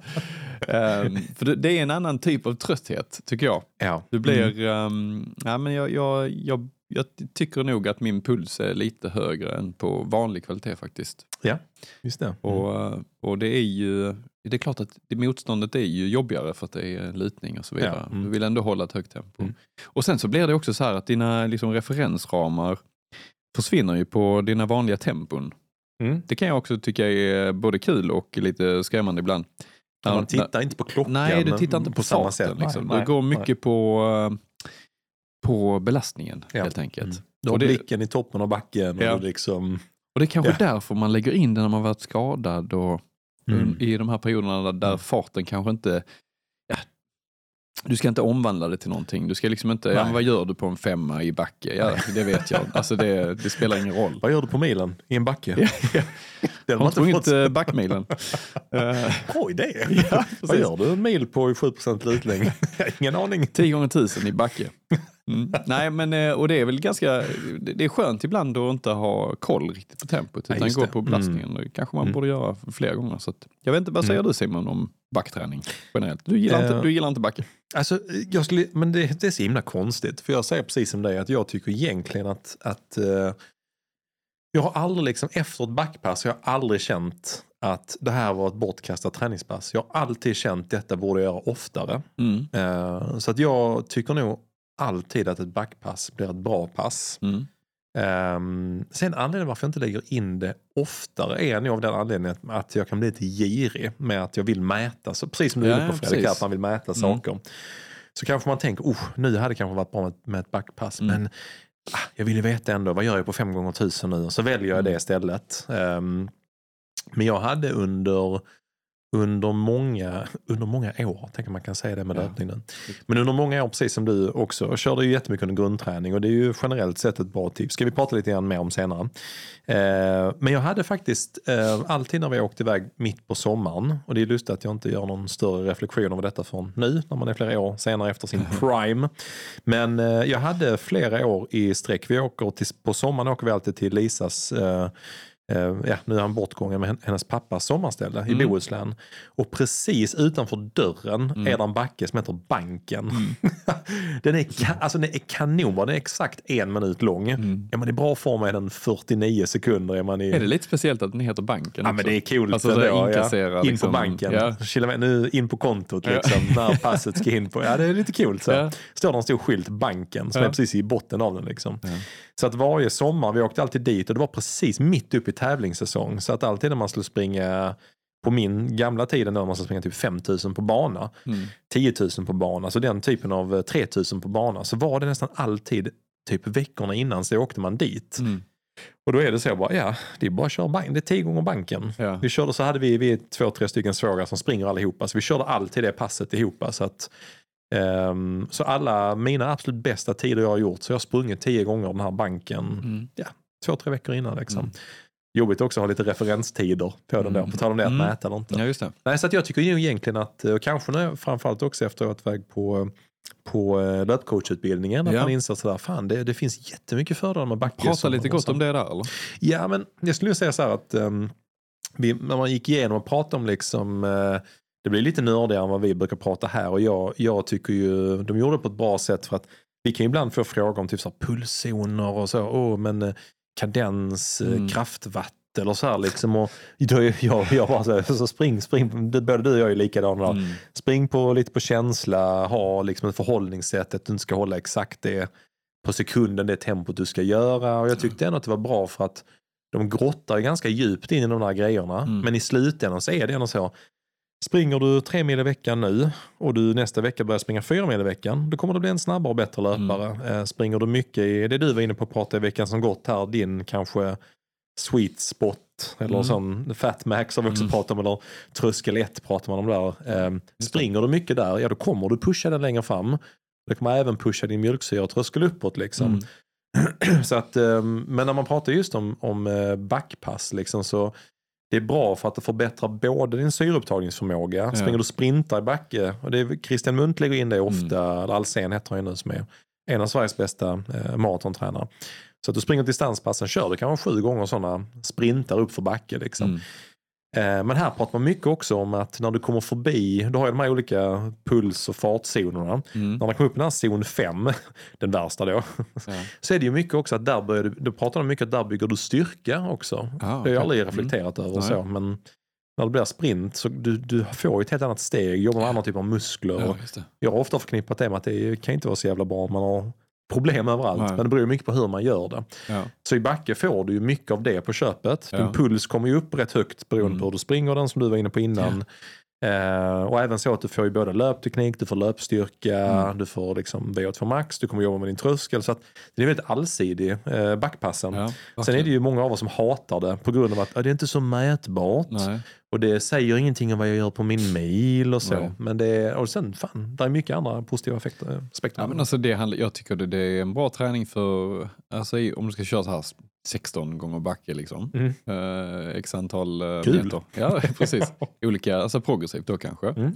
Ehm, för det, är en annan typ av trötthet tycker jag. Ja. Du blir, Mm. ehm, ja, men jag, jag, jag, jag tycker nog att min puls är lite högre än på vanlig kvalitet faktiskt. Ja, just det. Mm. Och, och det är ju, det är klart att det motståndet är ju jobbigare för att det är lutning och så vidare. Ja, mm. Du vill ändå hålla ett högt tempo. Mm. Och sen så blir det också så här att dina liksom, referensramar försvinner ju på dina vanliga tempon. Mm. Det kan jag också tycka är både kul och lite skrämmande ibland. Man När- tittar inte på klockan. Nej, du tittar inte på, samma farten. sätt. Liksom. Nej, du går nej, mycket på, eh, på belastningen Ja. helt enkelt. Mm. Du har blicken i toppen av backen. Ja. Och liksom, Och det är kanske Ja. därför man lägger in det när man varit skadad och Mm. i de här perioderna där, där farten kanske inte ja, du ska inte omvandla det till någonting. Du ska liksom inte, ja, Nej. vad gör du på en femma i backe? Ja, det vet jag. Alltså det, det spelar ingen roll. Vad gör du på milen i en backe? Ja, ja. Det har har sprungit fått... backmilen. Oj, det! Ja, Vad gör du en mil på 7% lutlängd? Ingen aning. 10 gånger 1000 i backe. Mm. Nej, men och det är väl ganska, det är skönt ibland att inte ha koll riktigt på tempot utan gå på belastningen. Det kanske man Mm. borde göra flera gånger. Så att, jag vet inte, vad säger Mm. du Simon om backträning generellt? Du gillar, inte, Eh. du gillar inte backe? Alltså, jag skulle, men det, det är så himla konstigt. För jag säger precis som dig att jag tycker egentligen att, att eh, jag har aldrig liksom efter ett backpass, jag har aldrig känt att det här var ett bortkastat träningspass. Jag har alltid känt att detta borde jag göra oftare. Mm. Eh, så att jag tycker nog alltid att ett backpass blir ett bra pass. Mm. Um, sen anledningen varför jag inte lägger in det oftare är nog av den anledningen att, jag kan bli lite girig med att jag vill mäta. Så precis som du är Ja, inne på Fredrik, att man vill mäta Mm. saker. Så kanske man tänker, oh, nu hade det kanske varit bra med, med ett backpass. Mm. Men ah, jag vill ju veta ändå, vad gör jag på 5 gånger 1000 nu? Och så väljer jag Mm. det istället. Ehm, men jag hade under, under, många, under många år, tänker man kan säga det med Ja. löpning nu. Men under många år, precis som du också, körde ju jättemycket under grundträning och det är ju generellt sett ett bra tips. ska vi prata lite grann mer om senare. Eh, men jag hade faktiskt eh, alltid när vi åkte iväg mitt på sommaren, och det är lustigt att jag inte gör någon större reflektion över detta från nu, när man är flera år senare efter sin prime. Men eh, jag hade flera år i sträck. Vi åker till, på sommaren åker vi alltid till Lisas Eh, ja, nu är han bortgången med hennes pappas sommarställe i Mm. Bohuslän. Och precis utanför dörren Mm. är det en backe som heter Banken. den, är, alltså, den är kanonbra, den är exakt en minut lång. Mm. Är man i bra form är den 49 sekunder. Är, man i, Är det lite speciellt att den heter Banken Ja också? men det är coolt Alltså, så ändå, ja. In liksom- på banken, ja. Nu in på kontot Ja. liksom, när passet ska in på. Ja det är lite coolt. Så. Ja. Står det en stor skylt, banken, som är precis i botten av den. Liksom. Så att varje sommar, vi åkte alltid dit och det var precis mitt uppe i tävlingssäsong. Så att alltid när man skulle springa, på min gamla tid när man skulle springa typ 5000 på bana, Mm. 10 000 på bana, så den typen av eh, 3000 på bana, så var det nästan alltid typ veckorna innan så åkte man dit. Mm. Och då är det så bara, ja, det är bara att köra bank. Det är tio gånger banken. Ja. Vi körde så hade vi, vi två, tre stycken svågrar som springer allihopa. Så vi körde alltid det passet ihop. Så, att, ehm, så alla mina absolut bästa tider jag har gjort, så jag har sprungit tio gånger den här banken Mm. två, tre veckor innan. Liksom. Mm. Jobbigt också att ha lite referenstider på den där. Mm. På tal om det att Mm. mäta eller inte. Ja, just det. Nej, så att jag tycker ju egentligen att, och kanske när, framförallt också efter att jag varit iväg på på eh, löpcoachutbildningen, att Ja. man inser sådär, fan det, det finns jättemycket fördelar med backe. Prata lite gott om det där eller? Ja, men jag skulle säga så här att ehm, vi, när man gick igenom och pratade om liksom, eh, det blir lite nördigare än vad vi brukar prata här och jag, jag tycker ju, de gjorde det på ett bra sätt för att vi kan ibland få frågor om typ så pulszoner och så, åh men eh, kadens, eh, Mm. kraftwatt eller så här liksom. Och då jag, jag bara så, här, så spring, spring, både du och jag är likadana. Mm. Spring på lite på känsla, ha liksom ett förhållningssätt att du inte ska hålla exakt det på sekunden, det tempot du ska göra. Och jag tyckte ändå att det var bra för att de grottar ganska djupt in i de där grejerna. Mm. Men i slutändan så är det ändå så. Springer du tre mil i veckan nu och du nästa vecka börjar springa fyra mil i veckan, då kommer du bli en snabbare och bättre löpare. Eh, springer du mycket i det du var inne på att prata i veckan som gått här, din kanske sweet spot eller Mm. sån fat max har vi också Mm. pratat om, eller tröskel 1 pratar man om där. Eh, springer du mycket där, ja då kommer du pusha den längre fram. Det kommer även pusha din mjölksyra och tröskel uppåt liksom. Mm. Så att, eh, men när man pratar just om, om eh, backpass liksom, så det är bra för att det förbättrar både din syreupptagningsförmåga. Ja. Springer du sprintar i backe, och det är, Christian Munt lägger in det Mm. ofta, eller Alsen heter han ju nu som är en av Sveriges bästa eh, maratontränare. Så att du springer distanspassen, kör du kanske sju gånger sådana sprintar upp för backe. Liksom. Mm. Eh, Men här pratar man mycket också om att när du kommer förbi, du har ju de här olika puls och fartzonerna. Mm. När man kommer upp i den här zon 5, den värsta då, Ja. så är det ju mycket också att där börjar du, pratar de mycket att där bygger du styrka också. Ah, Det har jag aldrig reflekterat över Nej. så, men när det blir sprint så du, du får ju ett helt annat steg, jobbar med andra typer av muskler. Ja, jag har ofta förknippat det med att det kan inte vara så jävla bra om man har problem överallt, Nej. men det beror mycket på hur man gör det. Ja. Så i backe får du ju mycket av det på köpet. Din Ja. puls kommer ju upp rätt högt beroende Mm. på hur du springer, den som du var inne på innan. Eh, och även så att du får ju både löpteknik, du får löpstyrka, Mm. du får liksom VO2 max, du kommer jobba med din tröskel. Så att det är väldigt allsidig, eh, backpassen. Ja, Sen är det ju många av oss som hatar det på grund av att ja, det är inte så mätbart. Nej. Och det säger ingenting om vad jag gör på min mail och så. Nej. Men det är, och sen fan, det är mycket andra positiva effekter. Aspekter. Ja, men alltså det handlar, jag tycker det, det är en bra träning för, alltså om du ska köra så här 16 gånger backe liksom. Mm. Eh, x antal uh, Kul. meter. Ja, precis. Olika, alltså progressivt då kanske. Mm.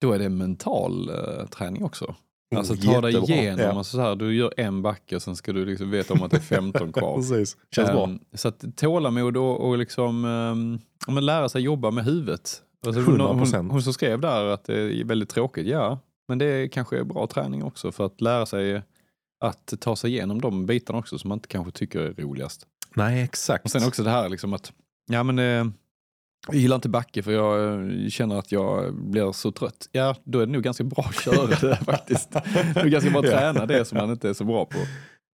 Då är det mental eh, träning också. Alltså Oh, ta dig igenom, Ja. alltså så här, du gör en backe sen ska du liksom veta om att det är 15 kvar. Precis, känns bra. Ehm, Så att tålamod och, och liksom, um, men lära sig jobba med huvudet. Alltså, 100%. hon, hon som skrev där att det är väldigt tråkigt, ja. Men det kanske är bra träning också för att lära sig att ta sig igenom de bitarna också som man inte kanske tycker är roligast. Nej, exakt. Och sen också det här liksom att, ja men eh, jag gillar inte backe för jag eh, känner att jag blir så trött. Ja, då är det nog ganska bra att köra det faktiskt. Det är ganska bra att träna det som man inte är så bra på.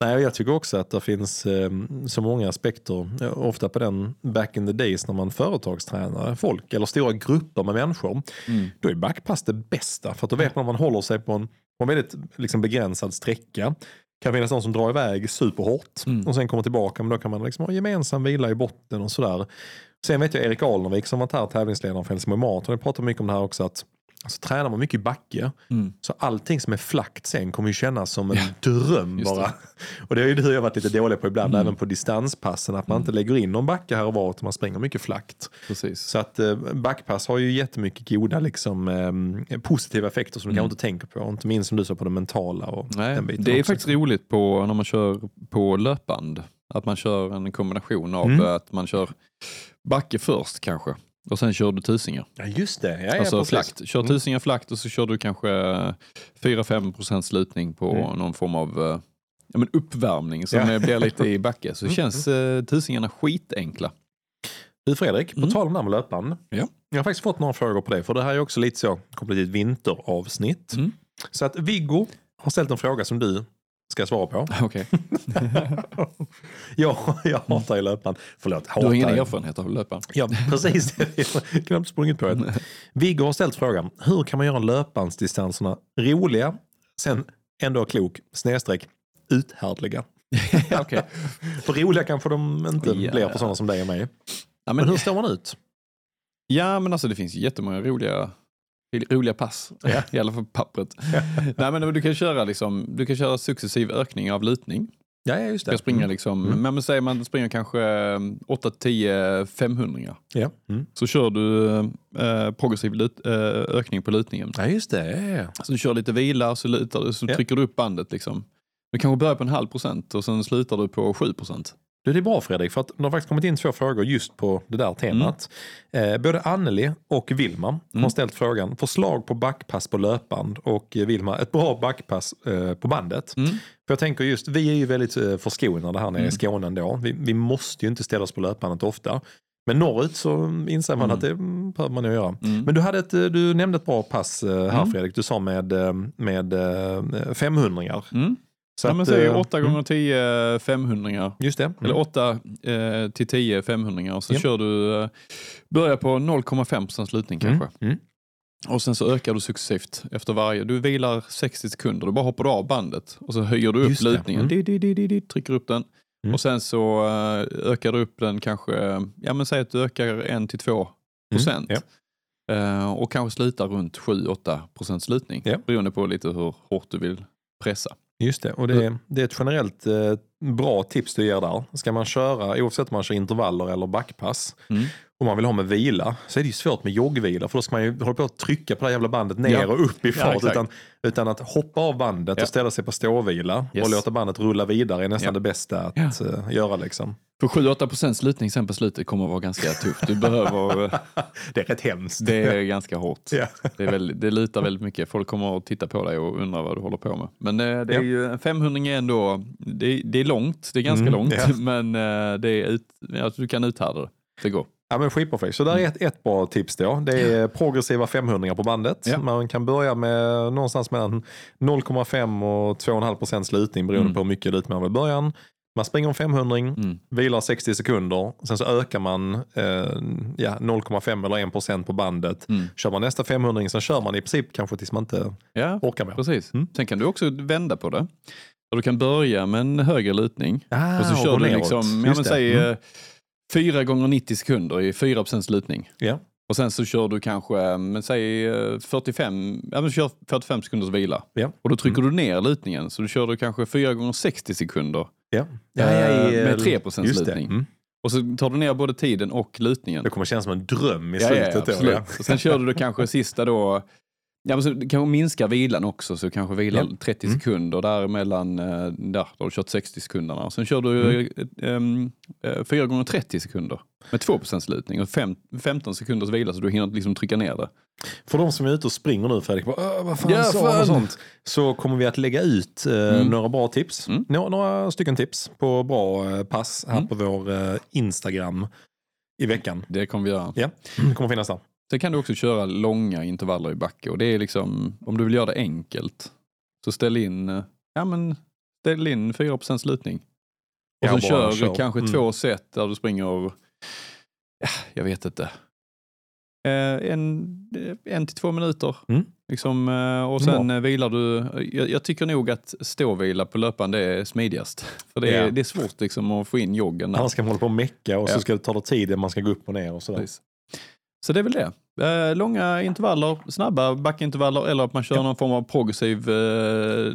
Nej, jag tycker också att det finns eh, så många aspekter, eh, ofta på den back in the days när man företagstränar folk eller stora grupper med människor. Mm. Då är backpass det bästa för att då vet man om man håller sig på en, en väldigt liksom, begränsad sträcka. kan finnas någon som drar iväg superhårt Mm. och sen kommer tillbaka men då kan man liksom ha gemensam vila i botten och sådär. Sen vet jag Erik Alnervik som varit här tävlingsledare för Helsingborg Marathon, jag pratar mycket om det här också att alltså, tränar man mycket i backe Mm. så allting som är flackt sen kommer ju kännas som en Ja, dröm just det. bara. Och det är ju det jag varit lite dålig på ibland, Mm. även på distanspassen, att man inte lägger in någon backe här och var utan man springer mycket flackt. Precis. Så att eh, backpass har ju jättemycket goda liksom, eh, positiva effekter som du Mm. kanske inte tänker på. Inte minst som du sa på det mentala och Nej, den biten det är också. faktiskt roligt på, när man kör på löpband. Att man kör en kombination av Mm. att man kör backe först kanske. Och sen kör du tusingar. Ja, just det. Ja, ja, alltså precis. flakt. Kör Mm. tusingar flakt och så kör du kanske 4-5% slutning på Mm. någon form av eh, ja, men uppvärmning som Ja. blir lite i backe. Så Mm, känns eh, tusingarna skitenkla. Du Fredrik, på Mm. tal om det här med löpband. Ja. Jag har faktiskt fått några frågor på det, för det här är också lite så kopplat till ett vinteravsnitt. Mm. Så att Viggo har ställt en fråga som du ska svara på. Okej. jag, jag hatar ju löpband. Förlåt, hatar. Du har ingen erfarenhet av löpband? Ja, precis. Jag knappt sprungit på det. Viggo har ställt frågan, hur kan man göra löpbandsdistanserna roliga, sen ändå klok, snedstreck, uthärdliga? För roliga kanske de inte Ja. blir för sådana som dig och mig. Ja, Men men, hur står man ut? ja men alltså det finns jättemånga roliga, roliga pass. Ja. I alla fall på pappret. Nej, men du, kan köra liksom, du kan köra successiv ökning av lutning. Ja, ja just Du det. kan springa liksom, Mm. men, men säg man springer kanske 8-10 500 Ja. Mm. så kör du eh, progressiv lut, eh, ökning på lutningen. ja, just det. Ja, ja. Så du kör lite vila, så, lutar så Ja. trycker du upp bandet. Liksom. Du kanske börjar på en halv procent och sen slutar du på 7 procent. Du, det är bra Fredrik, för att det har faktiskt kommit in två frågor just på det där temat. Mm. Eh, både Anneli och Vilma har ställt frågan, förslag på backpass på löpband och eh, Vilma, ett bra backpass eh, på bandet. Mm. För jag tänker just, vi är ju väldigt eh, förskonade här nere i Mm. Skåne ändå. Vi, vi måste ju inte ställa oss på löpbandet ofta. Men norrut så inser man Mm. att det mm, behöver man ju göra. Mm. Men du, hade ett, du nämnde ett bra pass här Mm. Fredrik, du sa med, med eh, 500 Mm. Så ja, men säg eh, 8 mm, gånger 10 500 Just det. Mm. Eller 8 eh, till 10 500 och så Ja. kör du, eh, börjar på 0,5 procents lutning kanske. Mm. Och sen så ökar du successivt efter varje. Du vilar 60 sekunder, du bara hoppar av bandet och så höjer du upp Just det. lutningen. Mm. Di, di, di, trycker upp den. Mm. Och sen så eh, ökar du upp den kanske, eh, ja men säg att du ökar 1-2 procent. Mm. Ja. Eh, och kanske slutar runt 7-8 procents lutning. Ja. Beroende på lite hur hårt du vill pressa. Just det, och det är, det är ett generellt eh, bra tips du ger där. Ska man köra, oavsett om man kör intervaller eller backpass, Mm om man vill ha med vila, så är det ju svårt med joggvila. För då ska man ju hålla på att trycka på det jävla bandet ner Ja. och upp i Ja, fart. exakt. utan, utan att hoppa av bandet Ja. och ställa sig på ståvila Yes. och låta bandet rulla vidare är nästan Ja. det bästa att Ja. eh, göra. Liksom. För 7-8 procents lutning sen på slutet kommer att vara ganska tufft. Du behöver, eh, Det är rätt hemskt. det är ganska hårt. Ja. Det, är väldigt, det lutar väldigt mycket. Folk kommer att titta på dig och undra vad du håller på med. Men eh, det är Ja. ju, en 500 är ändå, det, det är långt, det är ganska Mm, långt, ja. men det är ut, alltså, du kan uthärda det. Det går. Ja men skitperfekt. Så där är ett, ett bra tips då. Det är progressiva 500 på bandet. Ja. Man kan börja med någonstans mellan 0,5 och 2,5 procents lutning beroende Mm. på hur mycket lutning man vill i början. Man springer en 500, Mm. vilar 60 sekunder, sen så ökar man eh, ja, 0,5 eller 1 procent på bandet. Mm. Kör man nästa 500 sen kör man i princip kanske tills man inte Ja, orkar mer. precis. Mm. Sen kan du också vända på det. Och du kan börja med en högre lutning. Ah, och så kör gå du neråt. liksom, ja, men säg Mm. Eh, 4 gånger 90 sekunder i 4 procents lutning. Ja. Och sen så kör du kanske, men säg eh, 45, ja men kör 45 sekunders vila. Ja. Och då trycker du ner lutningen, så du kör du kanske 4 gånger 60 sekunder. Ja. Eh, i- med 3% just det. lutning. Mm. Och så tar du ner både tiden och lutningen. Det kommer kännas som en dröm i Ja, ja, ja, slutet. då, ja. Och sen kör du det kanske sista då, ja, men så kanske minska vilan också, så kanske vilar Ja. 30 Mm. sekunder eh, där då har du kört 60 sekunderna. Sen kör du Mm. eh, eh, 4 gånger 30 sekunder med 2 lutning och fem, 15 sekunders vila så du hinner liksom trycka ner det. För de som är ute och springer nu Fredrik, bara, "Åh, vad fan Ja, sa och fan." sånt. Så kommer vi att lägga ut eh, Mm. några bra tips. Mm. Några, några stycken tips på bra eh, pass här Mm. på vår eh, Instagram i veckan. Det kommer vi göra. Ja, det kommer finnas där. Sen kan du också köra långa intervaller i backe och det är liksom, om du vill göra det enkelt, så ställ in, eh, ja men, ställ in 4 lutning. Och Ja, så kör kör. du kanske Mm. två set där du springer, ja, jag vet inte, eh, en, eh, en till två minuter. Mm. Liksom, och sen eh, vilar du, jag, jag tycker nog att ståvila på löpande är smidigast. För det är, Ja. det är svårt liksom att få in joggen där. Annars ska man hålla på och mecka och Ja. så ska det ta tid man ska gå upp och ner och sådär. Precis. Så det är väl det. Eh, långa intervaller, snabba backintervaller eller att man kör Ja. någon form av progressiv eh,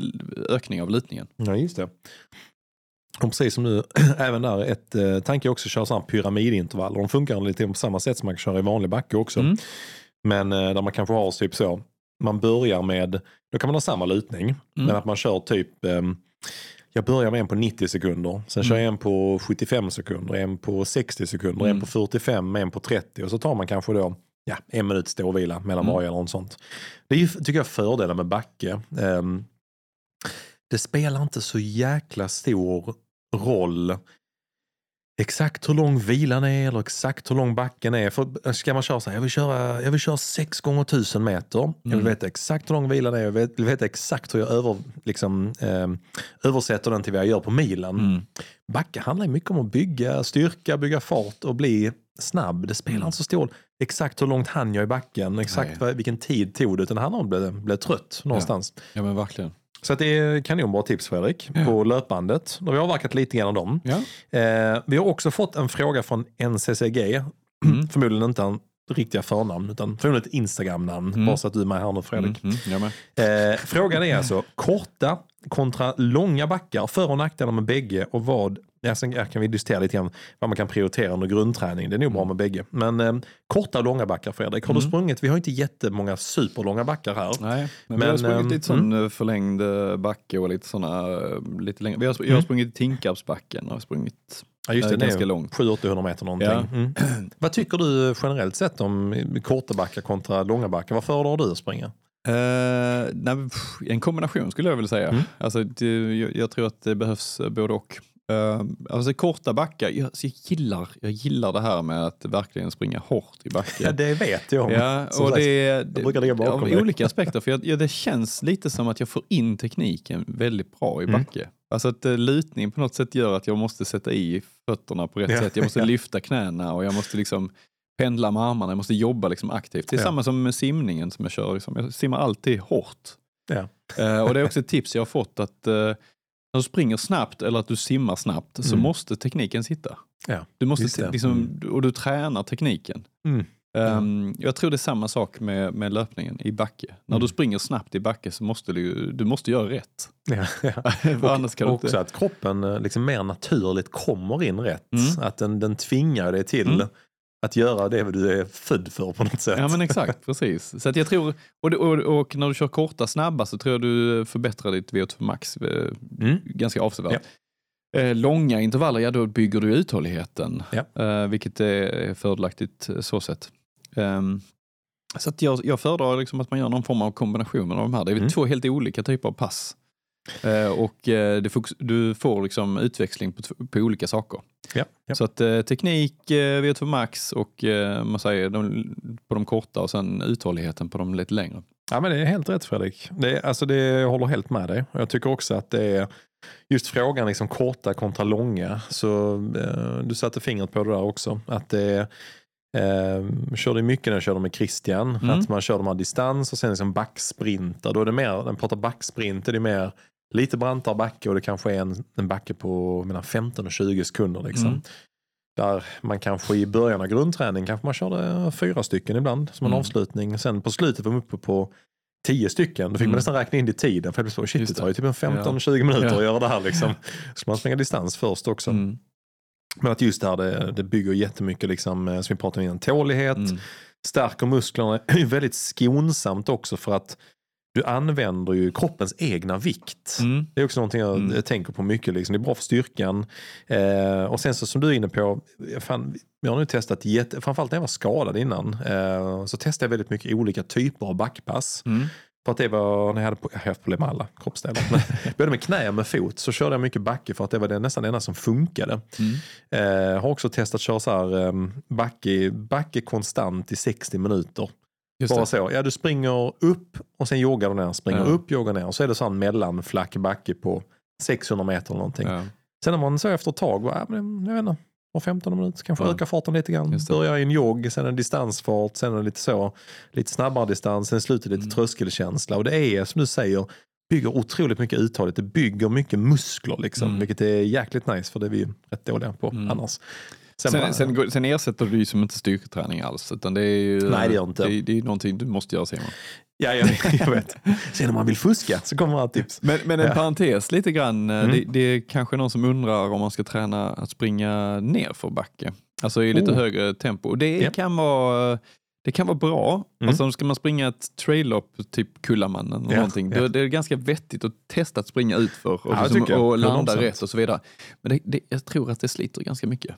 ökning av lutningen. Ja, just det. Och precis som nu, även där, ett eh, tanke är också att köra sådana pyramidintervaller. De funkar lite på samma sätt som man kan köra i vanlig backe också. Mm. Men eh, där man kanske har typ så, man börjar med, då kan man ha samma lutning, Mm. men att man kör typ, eh, jag börjar med en på 90 sekunder, sen kör jag en på 75 sekunder, en på 60 sekunder, en på 45, en på 30 och så tar man kanske då ja, en minut ståvila mellan varje eller något sånt. Det är ju, tycker jag, fördelen med backe. Ehm, det spelar inte så jäkla stor roll exakt hur lång vilan är eller exakt hur lång backen är. För ska man köra så här, jag vill köra, jag vill köra 6 gånger 1000 meter. Jag vill Mm. veta exakt hur lång vilan är, jag vill veta exakt hur jag över, liksom, eh, översätter den till vad jag gör på milen. Mm. Backa handlar mycket om att bygga styrka, bygga fart och bli snabb. Det spelar inte så stor roll exakt hur långt hann jag i backen, exakt vad, vilken tid tog det, utan att bli, bli trött någonstans. Ja men verkligen. Så att det är kanonbra tips Fredrik, på löpbandet. Då har vi avverkat lite grann av dem. Ja. Eh, vi har också fått en fråga från NCCG. Mm. Förmodligen inte en riktiga förnamn utan förmodligen ett Instagram-namn. Bara så att du är med här nu Fredrik. Mm. Mm. Eh, frågan är alltså korta kontra långa backar, för och nackdelar med bägge och vad, ja, sen kan vi diskutera lite grann vad man kan prioritera under grundträning. Det är nog bra med bägge. Men eh, korta och långa backar Fredrik, har du sprungit? Vi har inte jättemånga superlånga backar här. Nej, men, Men, vi har sprungit ehm, lite sån eh, förlängd eh, backe och lite sådana lite längre. Vi har, Jag har sprungit Tinkarpsbacken har sprungit Ja, just det, det är ganska långt. 700-800 meter någonting. Ja. Mm. Vad tycker du generellt sett om korta backar kontra långa backar? Vad föredrar du att springa? Eh, nej, en kombination skulle jag vilja säga. Mm. Alltså, det, jag, jag tror att det behövs eh, både och. Uh, alltså korta backar, jag, jag, gillar, jag gillar det här med att verkligen springa hårt i backe. Ja, det vet jag om. Ja, och sagt, det, det, brukar ligga bakom av dig. olika aspekter. För jag, ja, det känns lite som att jag får in tekniken väldigt bra i Mm. backe. Alltså att eh, lutning på något sätt gör att jag måste sätta i fötterna på rätt Ja, sätt. Jag måste lyfta knäna och jag måste liksom pendla med armarna. Jag måste jobba liksom aktivt. Det är Ja. samma som med simningen som jag kör. Liksom. Jag simmar alltid hårt. Ja. Eh, och det är också ett tips jag har fått att eh, när du springer snabbt eller att du simmar snabbt så Mm. måste tekniken sitta. Ja, Du måste liksom, Och du tränar tekniken. Mm. Ehm, jag tror det är samma sak med, med löpningen i backe. När Mm. du springer snabbt i backe så måste du, du måste göra rätt. Ja, ja. Annars kan Och du också inte... att kroppen eh, liksom mer naturligt kommer in rätt. Mm. Att den, den tvingar dig till Mm. Att göra det du är född för på något sätt. Ja men exakt, precis. Så att jag tror, och, och, och när du kör korta snabba så tror jag du förbättrar ditt VO2 max eh, Mm. ganska avsevärt. Eh, långa intervaller, ja då bygger du uthålligheten. Ja. Eh, vilket är fördelaktigt så sett. Ehm, så att jag, jag föredrar liksom att man gör någon form av kombination med de här. Det är Mm. två helt olika typer av pass. Eh, och eh, du får liksom utväxling på, på olika saker. Ja, ja. Så att eh, teknik, eh, VO2 max och man säger de, på de korta och sen uthålligheten på de lite längre. Ja, men det är helt rätt Fredrik. Det, är- alltså det, jag håller helt med dig. Jag tycker också att det är just frågan liksom korta kontra långa. Så eh, du satte fingret på det där också. Att det är, eh, körde mycket när jag körde med Christian. Mm. Att man kör de här distans och sen liksom backsprintar. Då är det mer, när man pratar backsprint är det mer lite brantare backe och det kanske är en, en backe på mellan 15 och 20 sekunder. Liksom. Mm. Där man kanske i början av grundträning kanske man körde fyra stycken ibland som en Mm. avslutning. Sen på slutet var man uppe på tio stycken. Då fick Mm. man nästan räkna in det i tiden. För det shit det tar ju typ en Ja. 15-20 minuter Ja. att göra det här. Liksom. Så man springer distans först också. Mm. Men att just det här det, det bygger jättemycket, liksom, eh, som vi pratade om innan, tålighet, Mm. stärker musklerna. är väldigt skonsamt också för att du använder ju kroppens egna vikt. Mm. Det är också någonting jag Mm. tänker på mycket. Liksom. Det är bra för styrkan. Eh, och sen så som du är inne på, fan, jag har nu testat, jätte, framförallt när jag var skadad innan, eh, så testade jag väldigt mycket olika typer av backpass. Mm. För att det var, när jag hade, jag haft problem med alla kroppsdelar, både med knä och med fot så körde jag mycket backe för att det var det, nästan det enda som funkade. Mm. Eh, har också testat att köra så här, eh, backe, backe konstant i 60 minuter. Just Bara det. så, ja du springer upp och sen joggar du ner, springer Ja. upp, joggar ner. Och så är det så en mellanflack backe på 600 meter eller någonting. Ja. Sen när man så efter ett tag, bara, ja, jag vet inte, var 15 minuter, kanske Ja. öka farten lite grann. Just det. Börja i en jogg, sen en distansfart, sen en lite så, lite snabbare distans, sen slutet lite Mm. tröskelkänsla. Och det är som du säger, bygger otroligt mycket uthållighet. Det bygger mycket muskler liksom, Mm. vilket är jäkligt nice för det är vi rätt dåliga på Mm. annars. Sen, Sen, sen, sen ersätter du ju som inte styrketräning alls. Utan det är ju, Nej, det gör inte. Det, det är någonting du måste göra Simon. ja, jag, jag vet. Sen om man vill fuska så kommer alla tips. Men, men en Ja. parentes lite grann. eh, Mm. Det, det är kanske någon som undrar om man ska träna att springa ner för backe. Alltså i lite Oh. högre tempo. Det Ja. kan vara det kan vara bra. Mm. Alltså ska man springa ett trail-lopp, typ Kullamannen eller Ja, någonting, ja. det är ganska vettigt att testa att springa utför och, Ja, liksom, och landa 100%. rätt och så vidare. Men det, det, jag tror att det sliter ganska mycket.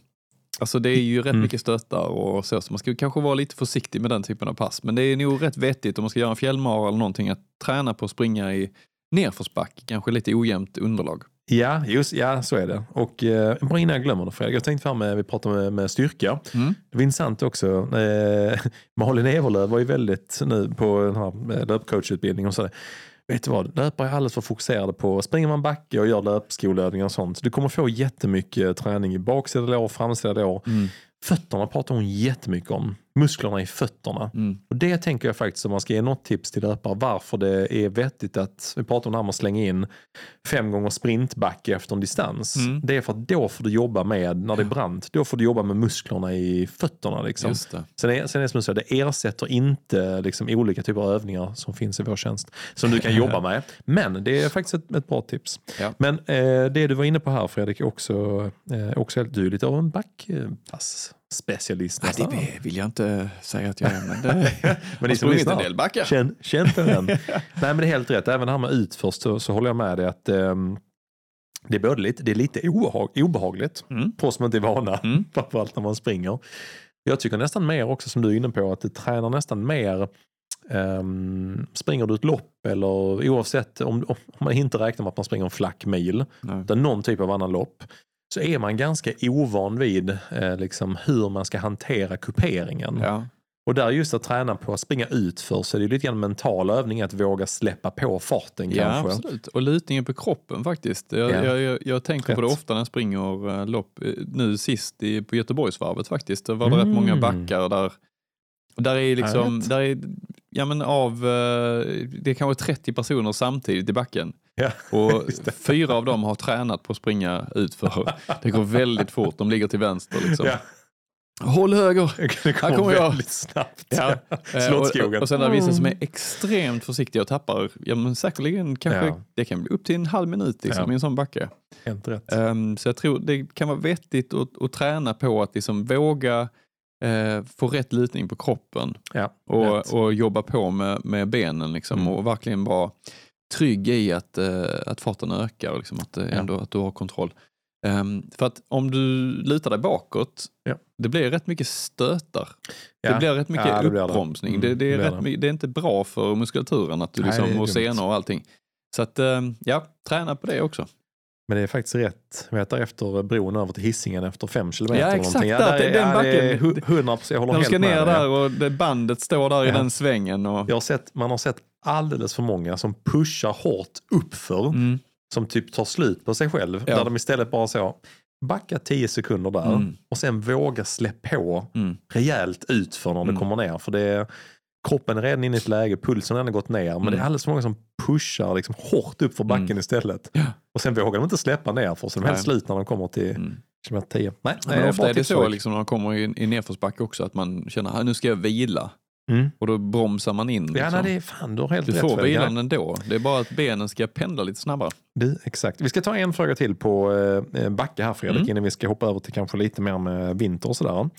Alltså det är ju rätt Mm. mycket stötar och så, så man ska kanske vara lite försiktig med den typen av pass. Men det är nog rätt vettigt om man ska göra en fjällmara eller någonting att träna på att springa i nerförsbacke, kanske lite ojämnt underlag. Ja, just, ja, så är det. Och eh, bara innan jag glömmer det Fredrik, jag tänkte fram vi pratade med, med styrka. Mm. Det var intressant också. Eh, Malin Everlöv var ju väldigt nu på den här eh, löpcoachutbildningen och så. Vet du vad, löpare är alldeles för fokuserade på, springer man backe och gör löpskolövningar och sånt. Du kommer få jättemycket träning i baksida lår, framsida lår. Mm. Fötterna pratar hon jättemycket om. Musklerna i fötterna. Mm. Och det tänker jag faktiskt om man ska ge något tips till löpare varför det är vettigt att, vi pratar om det här med att slänga in fem gånger sprintbacke efter en distans. Mm. Det är för att då får du jobba med, när det är brant, då får du jobba med musklerna i fötterna. Liksom. Sen är, sen är det som du säger, det ersätter inte liksom, olika typer av övningar som finns i vår tjänst. Som du kan jobba med. Men det är faktiskt ett, ett bra tips. Ja. Men eh, det du var inne på här Fredrik, också, eh, också helt, du är lite av en backpass-specialist Nej, nästan. det vill jag inte säga att jag är, men det Men har ni som sprungit lyssnar, en del backar. Känn, känn på den. Nej men det är helt rätt. Även det här med utförst så, så håller jag med dig att ehm, det är både lite, det är lite obehag, obehagligt Mm. på oss som inte är vana. Mm. Framförallt när man springer. Jag tycker nästan mer också som du är inne på att det tränar nästan mer ehm, springer du ett lopp eller oavsett om, om man inte räknar med att man springer en flack mil Nej. utan någon typ av annan lopp så är man ganska ovan vid eh, liksom, hur man ska hantera kuperingen. Ja. Och där just att träna på att springa ut för så är det lite grann en mental övning att våga släppa på farten Ja, kanske. absolut. Och lutningen på kroppen faktiskt. Jag, Ja. jag, jag, jag tänker på det Rätt. ofta när jag springer eh, lopp. Eh, Nu sist i, på Göteborgsvarvet faktiskt. Det var det rätt Mm. många backar där. Där är liksom, rätt. där är, ja men av, eh, det är kanske 30 personer samtidigt i backen. Ja, Och fyra av dem har tränat på att springa utför. Det går väldigt fort, de ligger till vänster liksom. Ja. Håll höger! Det kommer, kommer jag. väldigt snabbt. Ja. Eh, Slottsskogen. Och, och sen är det vissa som är extremt försiktiga och tappar, ja men säkerligen kanske, Ja. det kan bli upp till en halv minut liksom, Ja. i en sån backe. Helt rätt. Ehm, så jag tror det kan vara vettigt att, att träna på att liksom våga eh, få rätt lutning på kroppen ja, och, och jobba på med, med benen liksom, Mm. och verkligen vara trygg i att, eh, att farten ökar och liksom, att, eh, Ja. ändå, att du har kontroll. Ehm, för att om du lutar dig bakåt, Ja. det blir rätt mycket stötar. Ja. Det blir rätt mycket Ja, det blir uppbromsning. Mm, det, det, är det rätt, det. är inte bra för muskulaturen att du Nej, liksom, är och senor och allting. Så att, ehm, ja, träna på det också. Men det är faktiskt rätt. Jag vet efter bron över till Hisingen efter fem kilometer. Ja, exakt någonting. där, det är- den ja, backen. hu- 100 procent. Jag håller När de helt ska med ner där och det bandet står där i Ja. den svängen. Och, Jag har sett, man har sett alldeles för många som pushar hårt uppför. mm, Som typ tar slut på sig själv. Ja. Där de istället bara så backa 10 sekunder där. Mm. Och sen våga slä på mm, rejält ut för när det Mm. kommer ner. För det är, kroppen är redan inne i ett läge, pulsen har redan gått ner. Men Mm. det är alldeles för många som pushar liksom hårt upp för backen Mm. istället. Ja. Och sen vågar de inte släppa ner för så de är helt slut när de kommer till mm. kilometer 10. Nej, Men ofta är det så liksom, när de kommer i, i nedförsbacke också att man känner att nu ska jag vila. Mm. Och då bromsar man in. Ja, Liksom. nej, det är fan, du har helt du rätt. får Fredrik. vilan ändå. Det är bara att benen ska pendla lite snabbare. Du, exakt. Vi ska ta en fråga till på eh, Backe här Fredrik, Mm. innan vi ska hoppa över till kanske lite mer med vinter och sådär.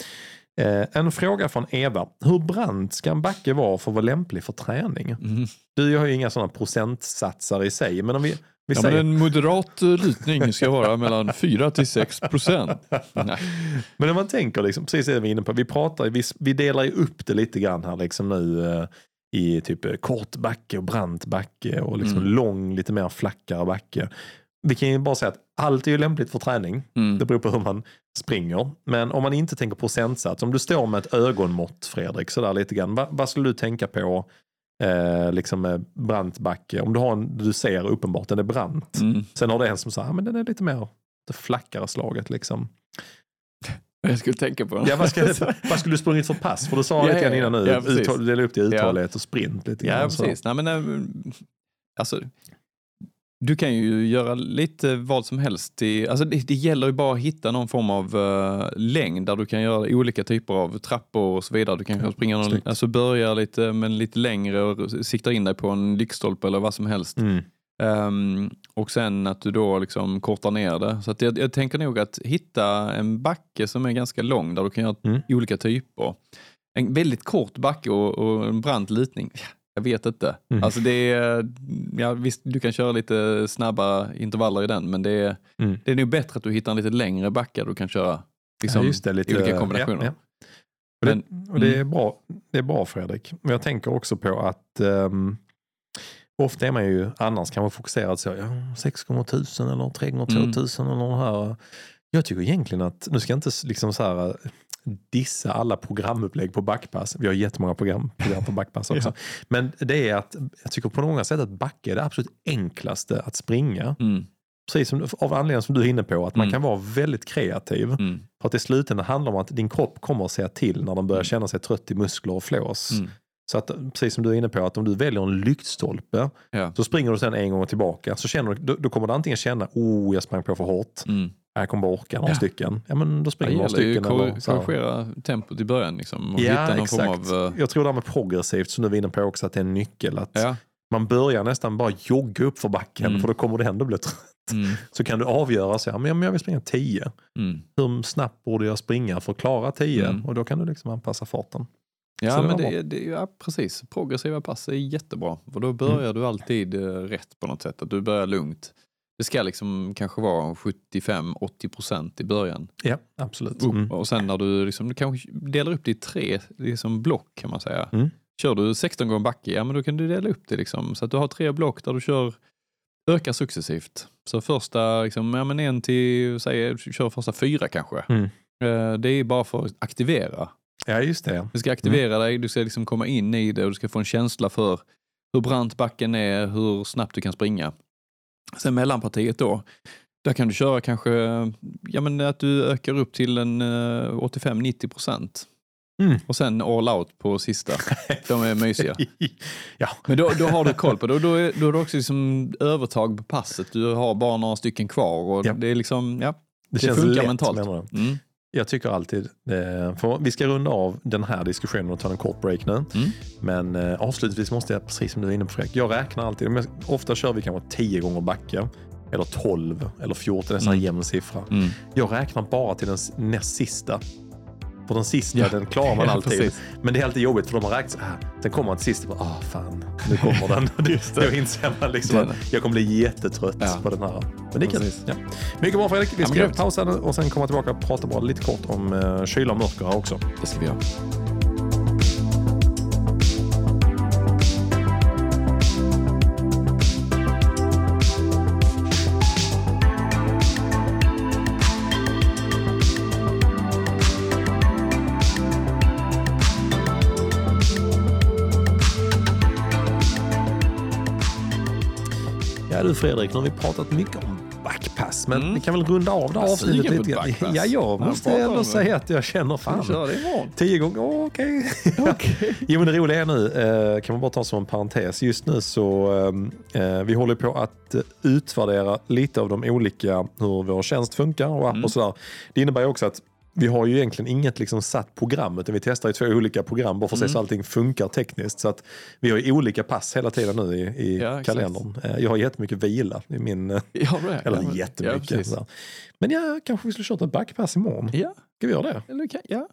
Eh, en fråga från Eva. Hur brant ska en backe vara för att vara lämplig för träning? Mm. Du har ju inga sådana procentsatser i sig, men om vi, vi Ja, säger... men en moderat eh, lutning ska vara mellan 4 till 6 procent. Nej. Men om man tänker, liksom, precis det vi är inne på, vi pratar, vi, vi delar ju upp det lite grann här liksom nu eh, i typ eh, kort backe och brant backe och liksom Mm. lång, lite mer flackare backe. Vi kan ju bara säga att allt är ju lämpligt för träning. Mm. Det beror på hur man springer. Men om man inte tänker procentsats, om du står med ett ögonmått Fredrik, sådär lite grann, vad, vad skulle du tänka på eh, liksom med brant backe? Om du har en, du ser uppenbart den är brant. Mm. Sen har du en som säger, ah, men den är lite mer det flackare slaget liksom. Jag skulle tänka på Ja, vad, ska, vad skulle du sprungit för pass? För du sa Ja, lite ja, grann innan nu, ja, uthåll- dela upp det i uthållighet och sprint lite Ja, grann. så. precis. Nej, men, eh, alltså, du kan ju göra lite vad som helst. I, alltså det, det gäller ju bara att hitta någon form av eh, längd där du kan göra olika typer av trappor och så vidare. Du kan Ja, springa någon, alltså börja lite, men lite längre och sikta in dig på en lyktstolpe eller vad som helst. Mm. Ehm, och sen att du då liksom kortar ner det. Så jag, jag tänker nog att hitta en backe som är ganska lång där du kan göra Mm. olika typer. en väldigt kort backe och, och en brant lutning. Jag vet inte. Mm. Alltså det är, ja, visst, du kan köra lite snabba intervaller i den, men det är, Mm. det är nog bättre att du hittar en lite längre backe du kan köra liksom, ja, just det, lite, olika kombinationer. Ja, ja. Och, det, och det, är bra, det är bra Fredrik. Men jag tänker också på att ehm, ofta är man ju annars kanske fokuserad så, ja, 6 gånger 1000 eller 3 gånger Mm. 2000 eller den här. Jag tycker egentligen att, nu ska jag inte liksom så här dissa alla programupplägg på backpass. Vi har jättemånga program, program på backpass också. Men det är att jag tycker på många sätt att backe är det absolut enklaste att springa. Mm, Precis som, av anledningen som du är inne på, att man Mm. kan vara väldigt kreativ. mm, För att i slutändan handlar det om att din kropp kommer att säga till när den börjar känna sig trött i muskler och flås. mm. Så att, precis som du är inne på, att om du väljer en lyktstolpe Ja. så springer du sen en gång tillbaka. Så känner du, då, då kommer du antingen känna, oh jag sprang på för hårt, Mm. Jag kommer bara orka några Ja. stycken. Ja men då springer några stycken. Eller, så korrigera tempot i början liksom, och Ja hitta någon exakt. form av... eh, Jag tror det här med progressivt som du var inne på också, att det är en nyckel. Att Ja. Man börjar nästan bara jogga upp för backen Mm. för då kommer du ändå bli trött. Mm, Så kan du avgöra, så här, men jag- vill springa 10. mm. hur snabbt borde jag springa för att klara 10? Mm. Och då kan du liksom anpassa farten. Så Ja, det men det, är- det, ja, precis. Progressiva pass är jättebra. För då börjar du alltid eh, rätt på något sätt. Att du börjar lugnt. Det ska liksom kanske vara 75-80 procent i början. Ja, absolut. Mm. Och sen när du, liksom, du kanske delar upp det i tre liksom block kan man säga. Mm. Kör du 16 gånger backe, ja men då kan du dela upp det liksom. Så att du har tre block där du kör, ökar successivt. Så första, liksom, ja men en till, säg, kör första fyra kanske. Mm. Eh, Det är bara för att aktivera. Ja, just det. Du ska aktivera dig, du ska liksom komma in i det och du ska få en känsla för hur brant backen är, hur snabbt du kan springa. Sen mellanpartiet då, där kan du köra kanske, ja men att du ökar upp till en eh, 85-90 procent. Mm. Och sen all out på sista. De är mysiga. ja, Men då, då har du koll på det då är, då är det också liksom övertag på passet. Du har bara några stycken kvar och Ja. det är liksom, ja, det, det känns funkar lätt mentalt. Mm. Jag tycker alltid, eh, för vi ska runda av den här diskussionen och ta en kort break nu. Mm. Men eh, avslutningsvis måste jag, precis som du är inne på Fredrik, jag räknar alltid. Ofta kör vi kanske 10 gånger backe. Eller 12 eller 14, en sån här Mm. jämn siffra. Mm. Jag räknar bara till den näst sista. För den sista, Ja. den klarar man Ja, alltid. precis. Men det är alltid jobbigt för de har räknat så här. Sen kommer man till sist och bara, ah fan, nu kommer den. Just det. Då inser man liksom Den. att jag kommer bli jättetrött Ja. på den här. Men det. Precis. Ja. Mycket bra Fredrik. Vi Ja, ska pausa och sen komma tillbaka och prata bara lite kort om uh, kyla och mörker också. Det ska vi göra. Du Fredrik, nu har vi pratat mycket om backpass. Men Mm. vi kan väl runda av det här Jag är avsnittet lite grann. Ja, jag Ja, måste prata ändå säga att jag känner fan. kör det imorgon. Tio gånger, oh, okej. Okej. Jo men det roliga är nu, eh, kan man bara ta som en parentes, just nu så eh, eh, vi håller på att utvärdera lite av de olika, hur vår tjänst funkar och app Mm. och sådär. Det innebär också att vi har ju egentligen inget liksom satt program utan vi testar i två olika program bara för att se Mm. så allting funkar tekniskt. Så att vi har ju olika pass hela tiden nu i, i Ja, kalendern. Eh, Jag har jättemycket vila i min, eh, Ja, är. eller Ja, jättemycket. Ja, men ja, kanske vi skulle köra ett backpass imorgon. ja, Ska vi göra det? eller ja.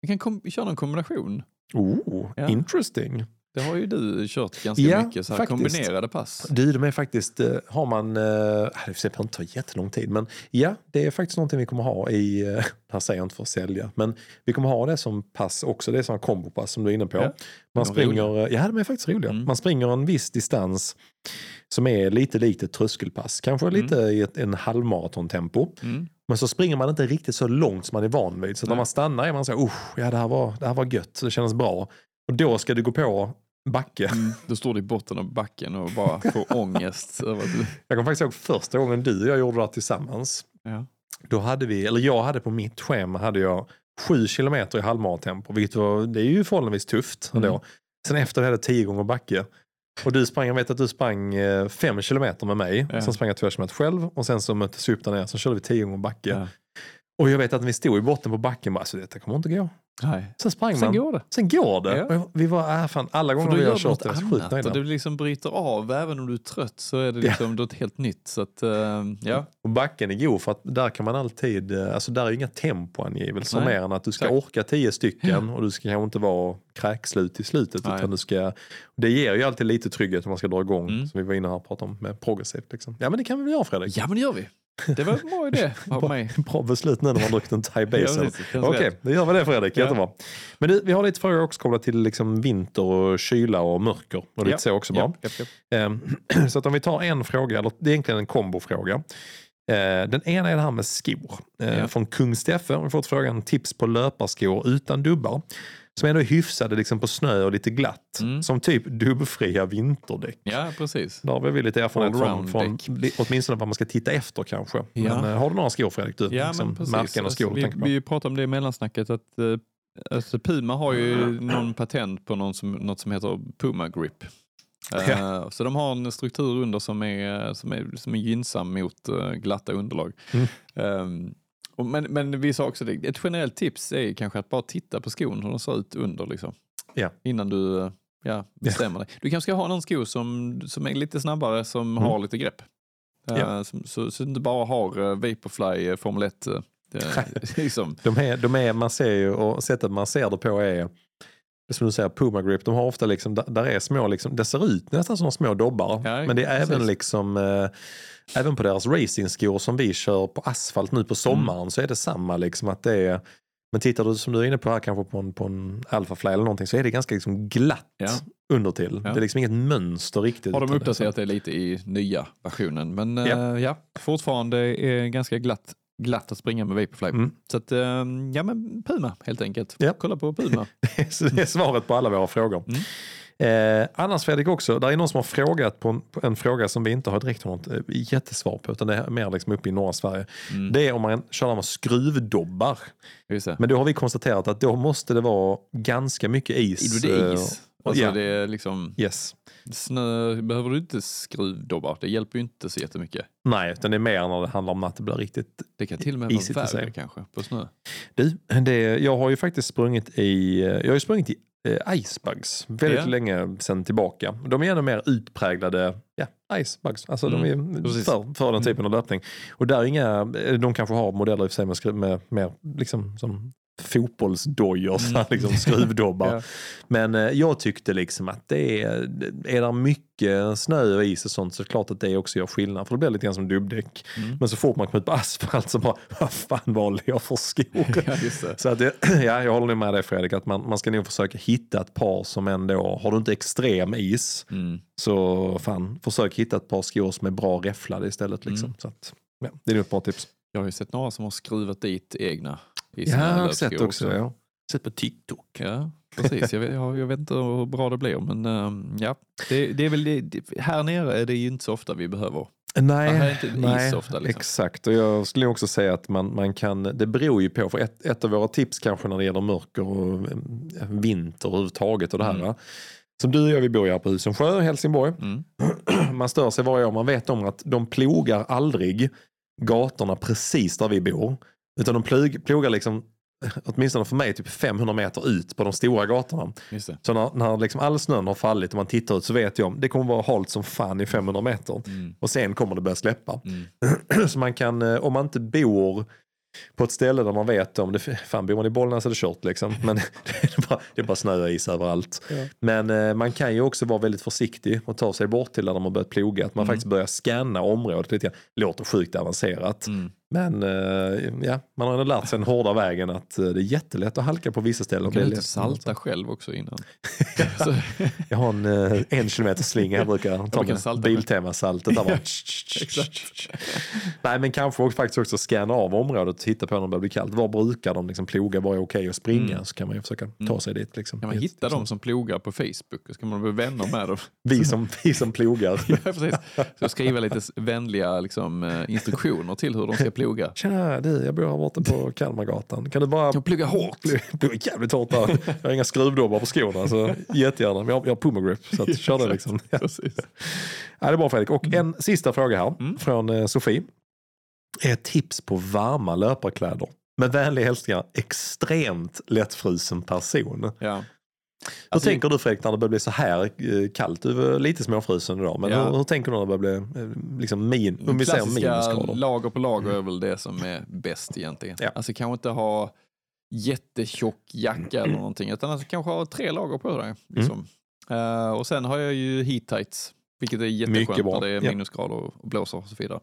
Vi kan köra en kombination. Oh, interesting. Det har ju du kört ganska Ja, mycket, så här faktiskt. kombinerade pass. Du, de är faktiskt, eh, har man, eh, det behöver inte ta jättelång tid, men ja, det är faktiskt någonting vi kommer ha i, eh, här säger jag inte för att sälja, men vi kommer ha det som pass också, det är sådana kombopass som du är inne på. Ja, Man springer, eh, ja de är faktiskt roliga. Mm. Man springer en viss distans som är lite likt ett tröskelpass, kanske lite i ett, en halvmaratontempo. Mm. Men så springer man inte riktigt så långt som man är van vid. Så när man stannar är man så här, "Usch, ja det här var, det här var gött, det kändes bra. Och då ska du gå på backe. Mm. Då står du i botten av backen och bara får ångest. Jag kommer faktiskt ihåg första gången du och jag gjorde det här tillsammans. Ja. Då hade vi, eller jag hade på mitt schema hade jag sju kilometer i halvmaratempo, vilket var, det är ju förhållandevis tufft ändå. Mm. Sen efter det hade jag tio gånger backe. Och du sprang, jag vet att du sprang eh, fem kilometer med mig, Ja. sen sprang jag två kilometer själv och sen så möttes vi upp där nere, så körde vi tio gånger backe. Ja. Och jag vet att när vi stod i botten på backen, bara, alltså detta kommer inte gå. Nej. Sen sprang Sen man. går det. Sen går det. Ja. Och Vi var, äh, fan, alla För gånger då vi har du kört något det, jag är sjukt annat och det liksom bryter av. Även om du är trött så är det liksom något helt nytt. Så att, eh, ja. Och backen är god för att där kan man alltid, eh, alltså där är inga tempoangivelser Nej, mer än att du ska exakt. orka tio stycken och du ska kanske inte vara kräkslut i slutet. Nej. Utan du ska, det ger ju alltid lite trygghet om man ska dra igång, Mm. som vi var inne här och pratade om med progressivt. Liksom. Ja men det kan vi väl göra Fredrik? ja, men det gör vi. Det var en bra idé av mig. Bra beslut nu när man har druckit en thai basil. Okej, rätt. då gör vi det Fredrik. Ja. Jättebra. Men du, vi har lite frågor också kopplat till liksom vinter och kyla och mörker. Och lite Ja. så också bara. Ja. Ehm, Så att om vi tar en fråga, eller det är egentligen en kombofråga. Eh, Den ena är det här med skor. Eh, Ja. Från Kung Steffe har vi fått frågan tips på löparskor utan dubbar. Som ändå är hyfsade liksom på snö och lite glatt. Mm. Som typ dubbfria vinterdäck. ja, precis. Där har vi lite erfarenhet från, från åtminstone vad man ska titta efter kanske. Ja. Men eh, har du några skor Fredrik? Du, Ja, liksom, men märken och skor Alltså, tänker på? vi, vi pratade om det i mellansnacket att eh, alltså Puma har ju någon patent på någon som, något som heter Puma Grip. Eh, Ja. Så de har en struktur under som är, som är, som är gynnsam mot eh, glatta underlag. Mm. Men, men vi sa också det, ett generellt tips är kanske att bara titta på skon hur de ser ut under liksom. Ja. Innan du eh, ja, bestämmer dig. Du kanske ska ha någon sko som, som är lite snabbare, som har lite grepp. Eh, Ja. som, så, så du inte bara har uh, Vaporfly uh, Formel 1. Uh, liksom. De är, de är, man ser ju, och sättet man ser det på är, som du säger, Puma Grip, de har ofta liksom, där, är små, liksom, det ser ut nästan som små dobbar. Ja, men det är precis. även liksom, eh, även på deras racingskor som vi kör på asfalt nu på sommaren Mm. så är det samma liksom att det är, men tittar du som du är inne på här kanske på en, på en Alphafly eller någonting så är det ganska liksom glatt Ja. undertill. Ja. Det är liksom inget mönster riktigt. Har de uppdaterat det lite i nya versionen. Men ja, Ja. ja fortfarande är ganska glatt, glatt att springa med Vaporfly. Mm. Så att, eh, ja men Puma helt enkelt. Ja. Kolla på Puma. Det är svaret på alla våra frågor. Mm. Eh, annars Fredrik också, där är någon som har frågat på en, på en fråga som vi inte har direkt något eh, jättesvar på utan det är mer liksom uppe i norra Sverige. Mm. Det är om man kör med skruvdobbar. Det. Men då har vi konstaterat att då måste det vara ganska mycket is. Det är eh, is. Alltså ja. det är liksom, Yes. snö behöver du inte skruvdobbar. Det hjälper ju inte så jättemycket. Nej, utan det är mer när det handlar om att det blir riktigt Det kan till och med vara värre kanske på snö. Du, det, jag har ju faktiskt sprungit i, jag har ju sprungit i eh, Icebugs väldigt Ja. länge sedan tillbaka. De är ännu mer utpräglade ja, Icebugs, alltså de Mm, är precis. för, för den typen av löpning. Och där är inga, de kanske har modeller i och för sig med, med mer liksom som fotbollsdojor, så här, liksom skruvdobbar. Ja. Men eh, jag tyckte liksom att det är, är det mycket snö och is och sånt så är det klart att det också gör skillnad. För det blir lite grann som dubbdäck. Mm. Men så fort man kommer ut på asfalt så bara, vad fan valde jag för skor? Ja. Så att det, ja, jag håller med dig Fredrik, att man, man ska nog försöka hitta ett par som ändå, har du inte extrem is, Mm. så fan, försök hitta ett par skor som är bra räfflade istället. Liksom. Mm. Så att, ja, det är nog ett bra tips. Jag har ju sett några som har skruvat dit egna jag har sett också. Ja. Sett på TikTok. Ja, precis. Jag vet, jag, jag vet inte hur bra det blir, men ehm, ja. Det, det är väl det, här nere är det ju inte så ofta vi behöver. Nej, Ja, nej ofta, liksom. exakt. Och jag skulle också säga att man, man kan, det beror ju på, för ett, ett av våra tips kanske när det gäller mörker och eh, vinter överhuvudtaget och det här. Mm. va? Som du och jag, vi bor ju här på Husumsjö i Helsingborg. Mm. Man stör sig varje år, man vet om att de plogar aldrig gatorna precis där vi bor. Utan de plog, plogar liksom, åtminstone för mig, typ 500 meter ut på de stora gatorna. Så när, när liksom all snön har fallit och man tittar ut så vet jag om det kommer vara halt som fan i 500 meter. Mm. Och sen kommer det börja släppa. Mm. Så man kan, eh, om man inte bor på ett ställe där man vet om det, fan bor man i Bollnäs är det kört liksom. Men det är bara, det är bara snö och is överallt. Ja. Men eh, man kan ju också vara väldigt försiktig och ta sig bort till där de har börjat ploga. Att man Mm. faktiskt börjar scanna området lite grann. Låter sjukt avancerat. Mm. Men eh, ja, man har lärt sig den hårda vägen att eh, det är jättelätt att halka på vissa ställen. Man kan inte lätt- salta själv också innan. Jag har en eh, en kilometer slinga jag brukar ta brukar med. Biltema-saltet. Nej men kanske faktiskt också scanna av området och titta på när det börjar bli kallt. Var brukar de liksom ploga? Var är okej att springa? Mm. Så kan man ju försöka ta sig dit. Liksom. kan man hitta dem som plogar på Facebook och så kan man bli vänner med dem. Vi som, vi som plogar. Ja, precis. Så skriva lite vänliga liksom, instruktioner till hur de ska ploga. Tja du, jag bor här borta på Kalmargatan. Kan du bara De pluggar hårt. Plugga jävligt hårt där. Jag har inga skruvdobbar på skorna så jättegärna. Men jag, jag har Puma Grip så att, kör det liksom. Ja. Precis. Ja, det är bra Fredrik. Och en sista fråga här Mm. från eh, Sofie. Är tips på varma löparkläder Med vänliga hälsningar, extremt lättfrusen person. Ja. Hur Alltså, tänker du Fredrik när det börjar bli så här eh, kallt? Du är lite småfrusen idag, men Ja. hur, hur tänker du när det börjar bli eh, liksom min, om vi säger minusgrader? lager på lager är väl det som är bäst egentligen. Ja. Alltså kanske inte ha jättetjock jacka eller någonting utan alltså kanske ha tre lager på dig. Liksom. Eh, och sen har jag ju heat tights, vilket är jätteskönt när det är minusgrader och blåser och så vidare.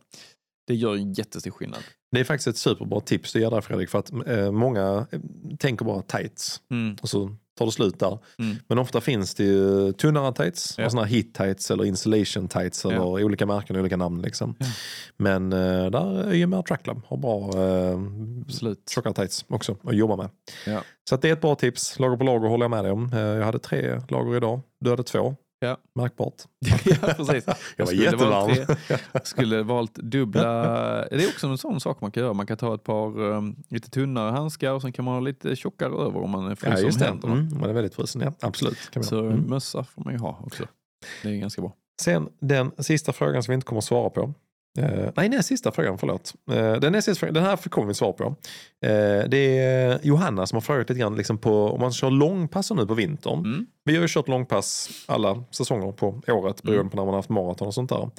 Det gör en jättestor skillnad. Det är faktiskt ett superbra tips du ger där Fredrik, för att eh, många eh, tänker bara tights Mm. och så tar det slut där. Mm. Men ofta finns det ju tunnare tights, Ja. här heat tights eller insulation tights eller Ja. olika märken och olika namn. Liksom. Ja. Men eh, där är ju mer Tracklab har bra eh, Absolut. tjockare tights också att jobba med. Ja. Så det är ett bra tips. Lager på lager håller jag med dig om. Eh, Jag hade tre lager idag, du hade två. Ja. Märkbart. ja, precis. Jag var skulle jättevarm. valt tre- skulle valt dubbla, det är också en sån sak man kan göra. Man kan ta ett par um, lite tunnare handskar och sen kan man ha lite tjockare över om man är Ja, fryser just om det. händerna. Mm, man är väldigt frusen. Ja, absolut. Så. Mm. mössa får man ju ha också. Det är ganska bra. Sen den sista frågan som vi inte kommer att svara på. Eh, nej, näst sista frågan, förlåt. Uh, den, näst sista frågan, den här kommer vi svara på. Eh, det är Johanna som har frågat lite grann liksom på om man kör långpass nu på vintern. Mm. Vi har ju kört långpass alla säsonger på året beroende på när man har haft maraton och sånt där.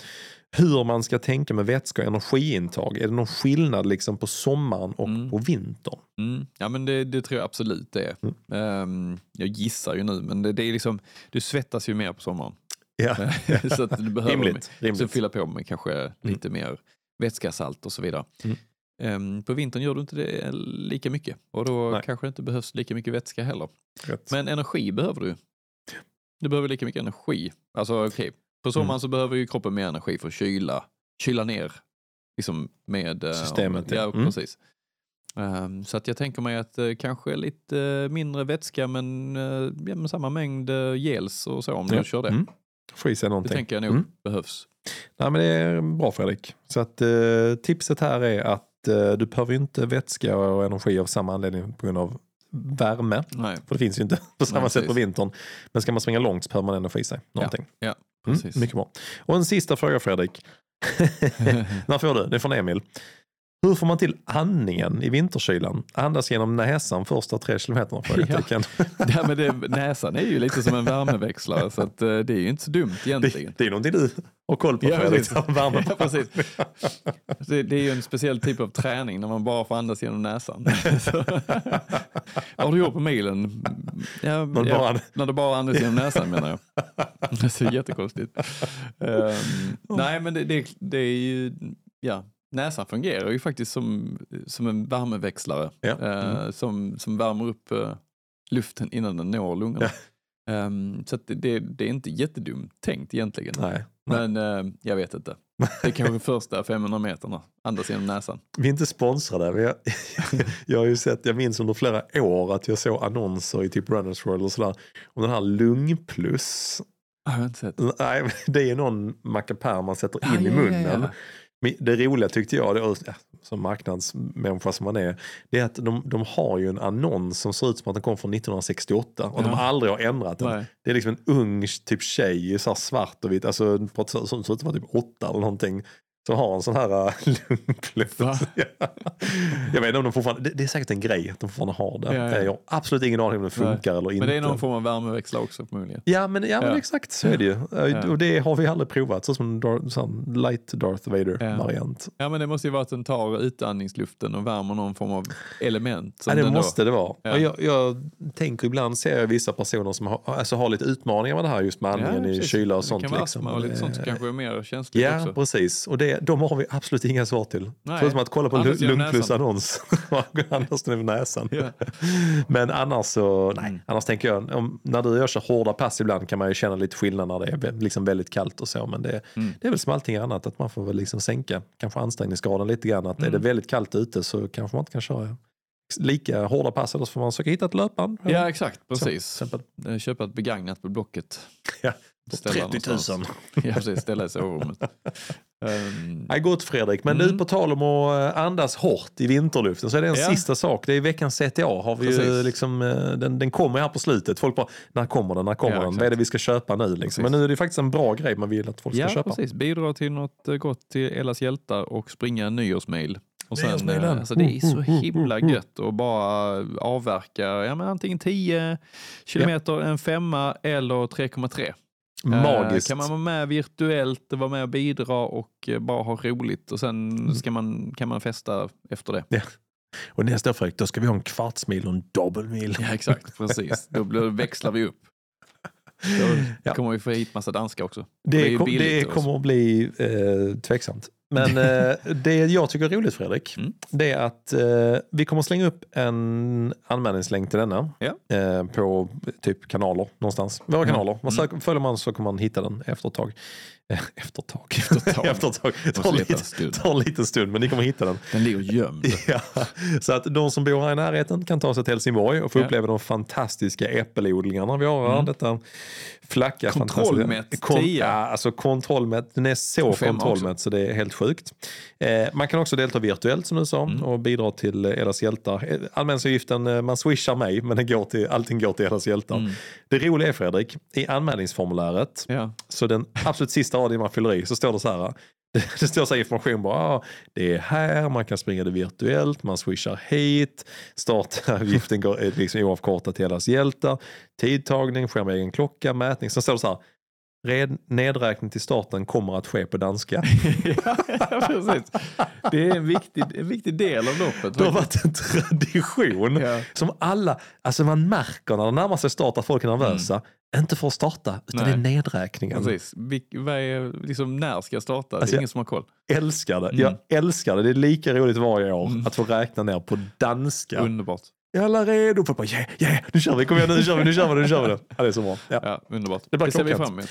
Hur man ska tänka med vätska och energiintag. Är det någon skillnad liksom på sommaren och Mm. på vintern? Mm. Ja men det, det tror jag absolut det är. Mm. Ehm, jag gissar ju nu men det, det är liksom, du svettas ju mer på sommaren. Ja, så att du behöver rimligt. Så rimligt. fylla på med kanske lite mer vätska, salt och så vidare. Mm. Ehm, på vintern gör du inte det lika mycket och då Nej. kanske det inte behövs lika mycket vätska heller. Rätt. Men energi behöver du. Du behöver lika mycket energi. Alltså okej, på sommaren Mm. så behöver ju kroppen mer energi för att kyla, kyla ner liksom med eh, Systemet, Ja, ja. Mm. precis. Ehm, så att jag tänker mig att uh, kanske lite eh, mindre vätska men, uh, ja, men samma mängd uh, gels och så om Ja. du kör det. Mm. Få i sig Det någonting. tänker jag nog Mm. behövs. Nej, men det är bra Fredrik. Så att, eh, tipset här är att eh, du behöver inte vätska och energi av samma anledning på grund av värme. Nej, För det finns ju inte på samma Nej, sätt på vintern. Men ska man springa långt så behöver man ändå få i sig någonting. ja, Mm, precis. mycket bra. Och en sista fråga Fredrik. När får du? Det är från Emil. Hur får man till andningen i vinterkylan? Andas genom näsan första tre kilometerna? frågetecken. ja, men det, näsan är ju lite som en värmeväxlare så att, uh, det är ju inte så dumt Det, egentligen. det är någonting du har koll på Ja, Fredrik. Värme. Ja, precis. Det, det är ju en speciell typ av träning när man bara får andas genom näsan. Vad har du gjort på milen? Ja, ja, bara- När du bara andas genom näsan menar jag. Det är jättekonstigt. Ehm, nej men det, det, det är ju, ja, näsan fungerar ju faktiskt som, som en värmeväxlare Ja. eh, Mm. som, som värmer upp eh, luften innan den når lungorna. Ehm, så att det, det, är inte jättedumt tänkt egentligen. Nej. Men eh, jag vet inte. Det är kanske första 500 meterna, andas genom näsan. Vi är inte sponsrade. men Jag, jag har ju sett, jag minns under flera år att jag såg annonser i typ Runners World och sådär om den här lungplus. Jag har inte sett. Nej, det är någon mackapär man sätter Ja, in i ja, ja, munnen. ja. Det roliga tyckte jag, som marknadsmänniska som man är, det är att de, de har ju en annons som ser ut som att den kom från 1968 och de Ja. aldrig har ändrat den. Nej. Det är liksom en ung typ tjej i så svart och vitt, alltså som ser ut att vara typ åtta eller någonting. Som har en sån här äh? Ja. Jag vet inte om de fortfarande, det, det är säkert en grej att de fortfarande har det. Ja, ja. Jag har absolut ingen aning om det funkar eller inte. Men det är någon form av värmeväxlare också förmodligen. Ja men, ja, men Ja. exakt så är det ju. Ja. Och det har vi aldrig provat, så som en Dar- light Darth Vader Ja. Ja men det måste ju vara att den tar utandningsluften och värmer någon form av element. Ja, det måste då, det vara. Ja. Jag, jag tänker ibland ser jag vissa personer som har, alltså har lite utmaningar med det här just med andningen i kyla och det sånt. kan vara liksom. astma och lite sånt som Eh, kanske är mer känsligt Ja, också. precis. Och det, de har vi absolut inga svar till. Nej. Förutom att kolla på näsan. annons. Andas den över näsan. Ja. Men annars så, nej. Mm. Annars tänker jag, om, när du jag kör hårda pass ibland kan man ju känna lite skillnad när det är liksom väldigt kallt och så. Men det, Mm. det är väl som allting annat, att man får väl liksom sänka kanske ansträngningsgraden lite grann. Att är Mm. det väldigt kallt ute så kanske man inte kan köra lika hårda pass. Eller så får man försöka hitta ett löpband. ja exakt, Så, precis. exempel. Eh, Köpa ett begagnat på Blocket. Ja. Ställa 30 000. någonstans. Ja precis, ställa i sovrummet. Ehm, Nej, gott Fredrik. Men Mm. du, på tal om att eh, andas hårt i vinterluften så är det en Ja. sista sak. Det är veckans CTA. Har vi ju liksom, eh, den, den kommer här på slutet. Folk bara, när kommer den? När kommer Ja, den? Vad är det vi ska köpa nu? Liksom. Men nu är det faktiskt en bra grej man vill att folk ska ja köpa. precis, bidra till något eh, gott till Ellas hjältar och springa en nyårsmail. Och Det är sen, alltså, det är så Mm, mm, himla mm, mm. gött att bara avverka ja, men antingen 10 kilometer, en femma eller 3,3. Eh, Magiskt. Kan man vara med virtuellt, vara med och bidra och eh, bara ha roligt och sen Mm. ska man, kan man festa efter det. Och nästa år Fredrik, då ska vi ha en kvartsmil och en dubbelmil. Ja, exakt, precis. Då blir, växlar vi upp. Då Ja. kommer vi få hit massa danskar också. Det Det, kom, det kommer att bli eh, tveksamt. Men eh, det jag tycker är roligt Fredrik, Mm. det är att eh, vi kommer slänga upp en anmälningslänk till denna Ja. eh, på typ kanaler någonstans. Våra Mm. kanaler. Man Mm. söker, följer man så kommer man hitta den efter ett tag. Efter ett tag. Efter ett tag. efter ett tag. Tar, lite, tar en liten stund men ni kommer hitta den. Den ligger gömd. Ja, så att de som bor här i närheten kan ta sig till Helsingborg och få Ja. uppleva de fantastiska äppelodlingarna vi har här. Mm. Detta flacka Kontrollmätt fantastiska- tia. ja, alltså kontrollmätt. Den är så kontrollmätt så det är helt sjukt. Eh, man kan också delta virtuellt som du sa Mm. och bidra till eh, Elas hjältar. Eh, Anmälningsavgiften, eh, man swishar mig men den går till, allting går till Elas hjältar. Mm. Det roliga är Fredrik, i anmälningsformuläret Ja. så den absolut sista raden man fyller i så står det så här. Det står så information bara, ah, det är här, man kan springa det virtuellt, man swishar hit, startavgiften går liksom oavkortat till allas hjältar, tidtagning, sker med egen klocka, mätning. Sen står det så här, red, nedräkning till starten kommer att ske på danska. ja, precis. Det är en viktig, en viktig del av loppet. Det har varit en tradition Ja. som alla, alltså man märker när det närmar sig start att folk är nervösa, inte för att starta, utan Mm. Nej. det är nedräkningen. Precis. Är, liksom, när ska jag starta? Det Alltså, är ingen som har koll. älskar det. Mm. Jag älskar det. Det är lika roligt varje år Mm. att få räkna ner på danska. Underbart. Är alla redo? Bara, yeah, yeah, nu kör vi, kom igen nu kör vi, nu kör vi, nu kör vi. det. Ja, det är så bra. Ja. Ja, underbart. Det blir Det ser vi fram emot.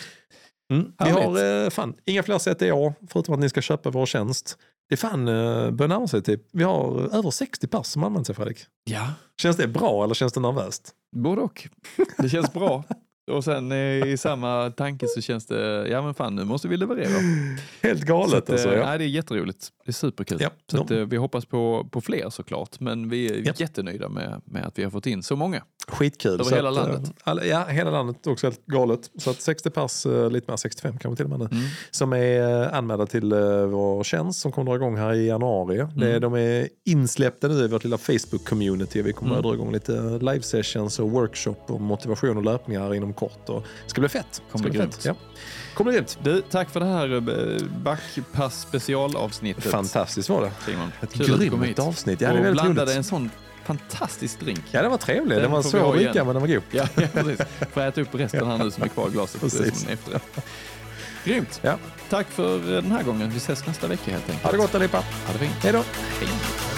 Mm. Vi har eh, fan, inga fler sätt i år, förutom att ni ska köpa vår tjänst. Det är fan eh, börjar närma sig typ, vi har över 60 pers som använder sig Fredrik. Ja, Känns det bra eller känns det nervöst? både och. Det känns bra. Och sen eh, i samma tanke så känns det, ja men fan nu måste vi leverera. Helt galet att, eh, alltså. Ja. nej, det är jätteroligt. Det är superkul. Ja, så att, eh, vi hoppas på, på fler såklart. Men vi är Ja. jättenöjda med, med att vi har fått in så många. Skitkul. Över Så hela att, eh, landet. Alla, ja, hela landet också helt galet. Så att 60 pers, eh, lite mer 65 kanske till och med nu. Mm. som är eh, anmälda till vår tjänst som kommer dra igång här i januari. Det, Mm. de är insläppta nu i vårt lilla Facebook-community. Vi kommer Mm. att dra igång lite live sessions och workshop och motivation och löpningar inom kort. Och det ska bli fett. Kommer bli grymt. Ja. Kommer grymt. Du, tack för det här backpass specialavsnittet. Fantastiskt var det. Simon. Ett grymt avsnitt. Ja, det är och väldigt blandade roligt. en sån fantastisk drink. Ja, den var trevlig. Den Den, var svår att dricka men den var god. Ja, ja precis. Får äta upp resten här nu som är kvar i glaset. Precis. Efterrätt. Grymt. Ja. Tack för den här gången. Vi ses nästa vecka helt enkelt. Ha det gott allihopa. Ha det fint. Hej då. Hej.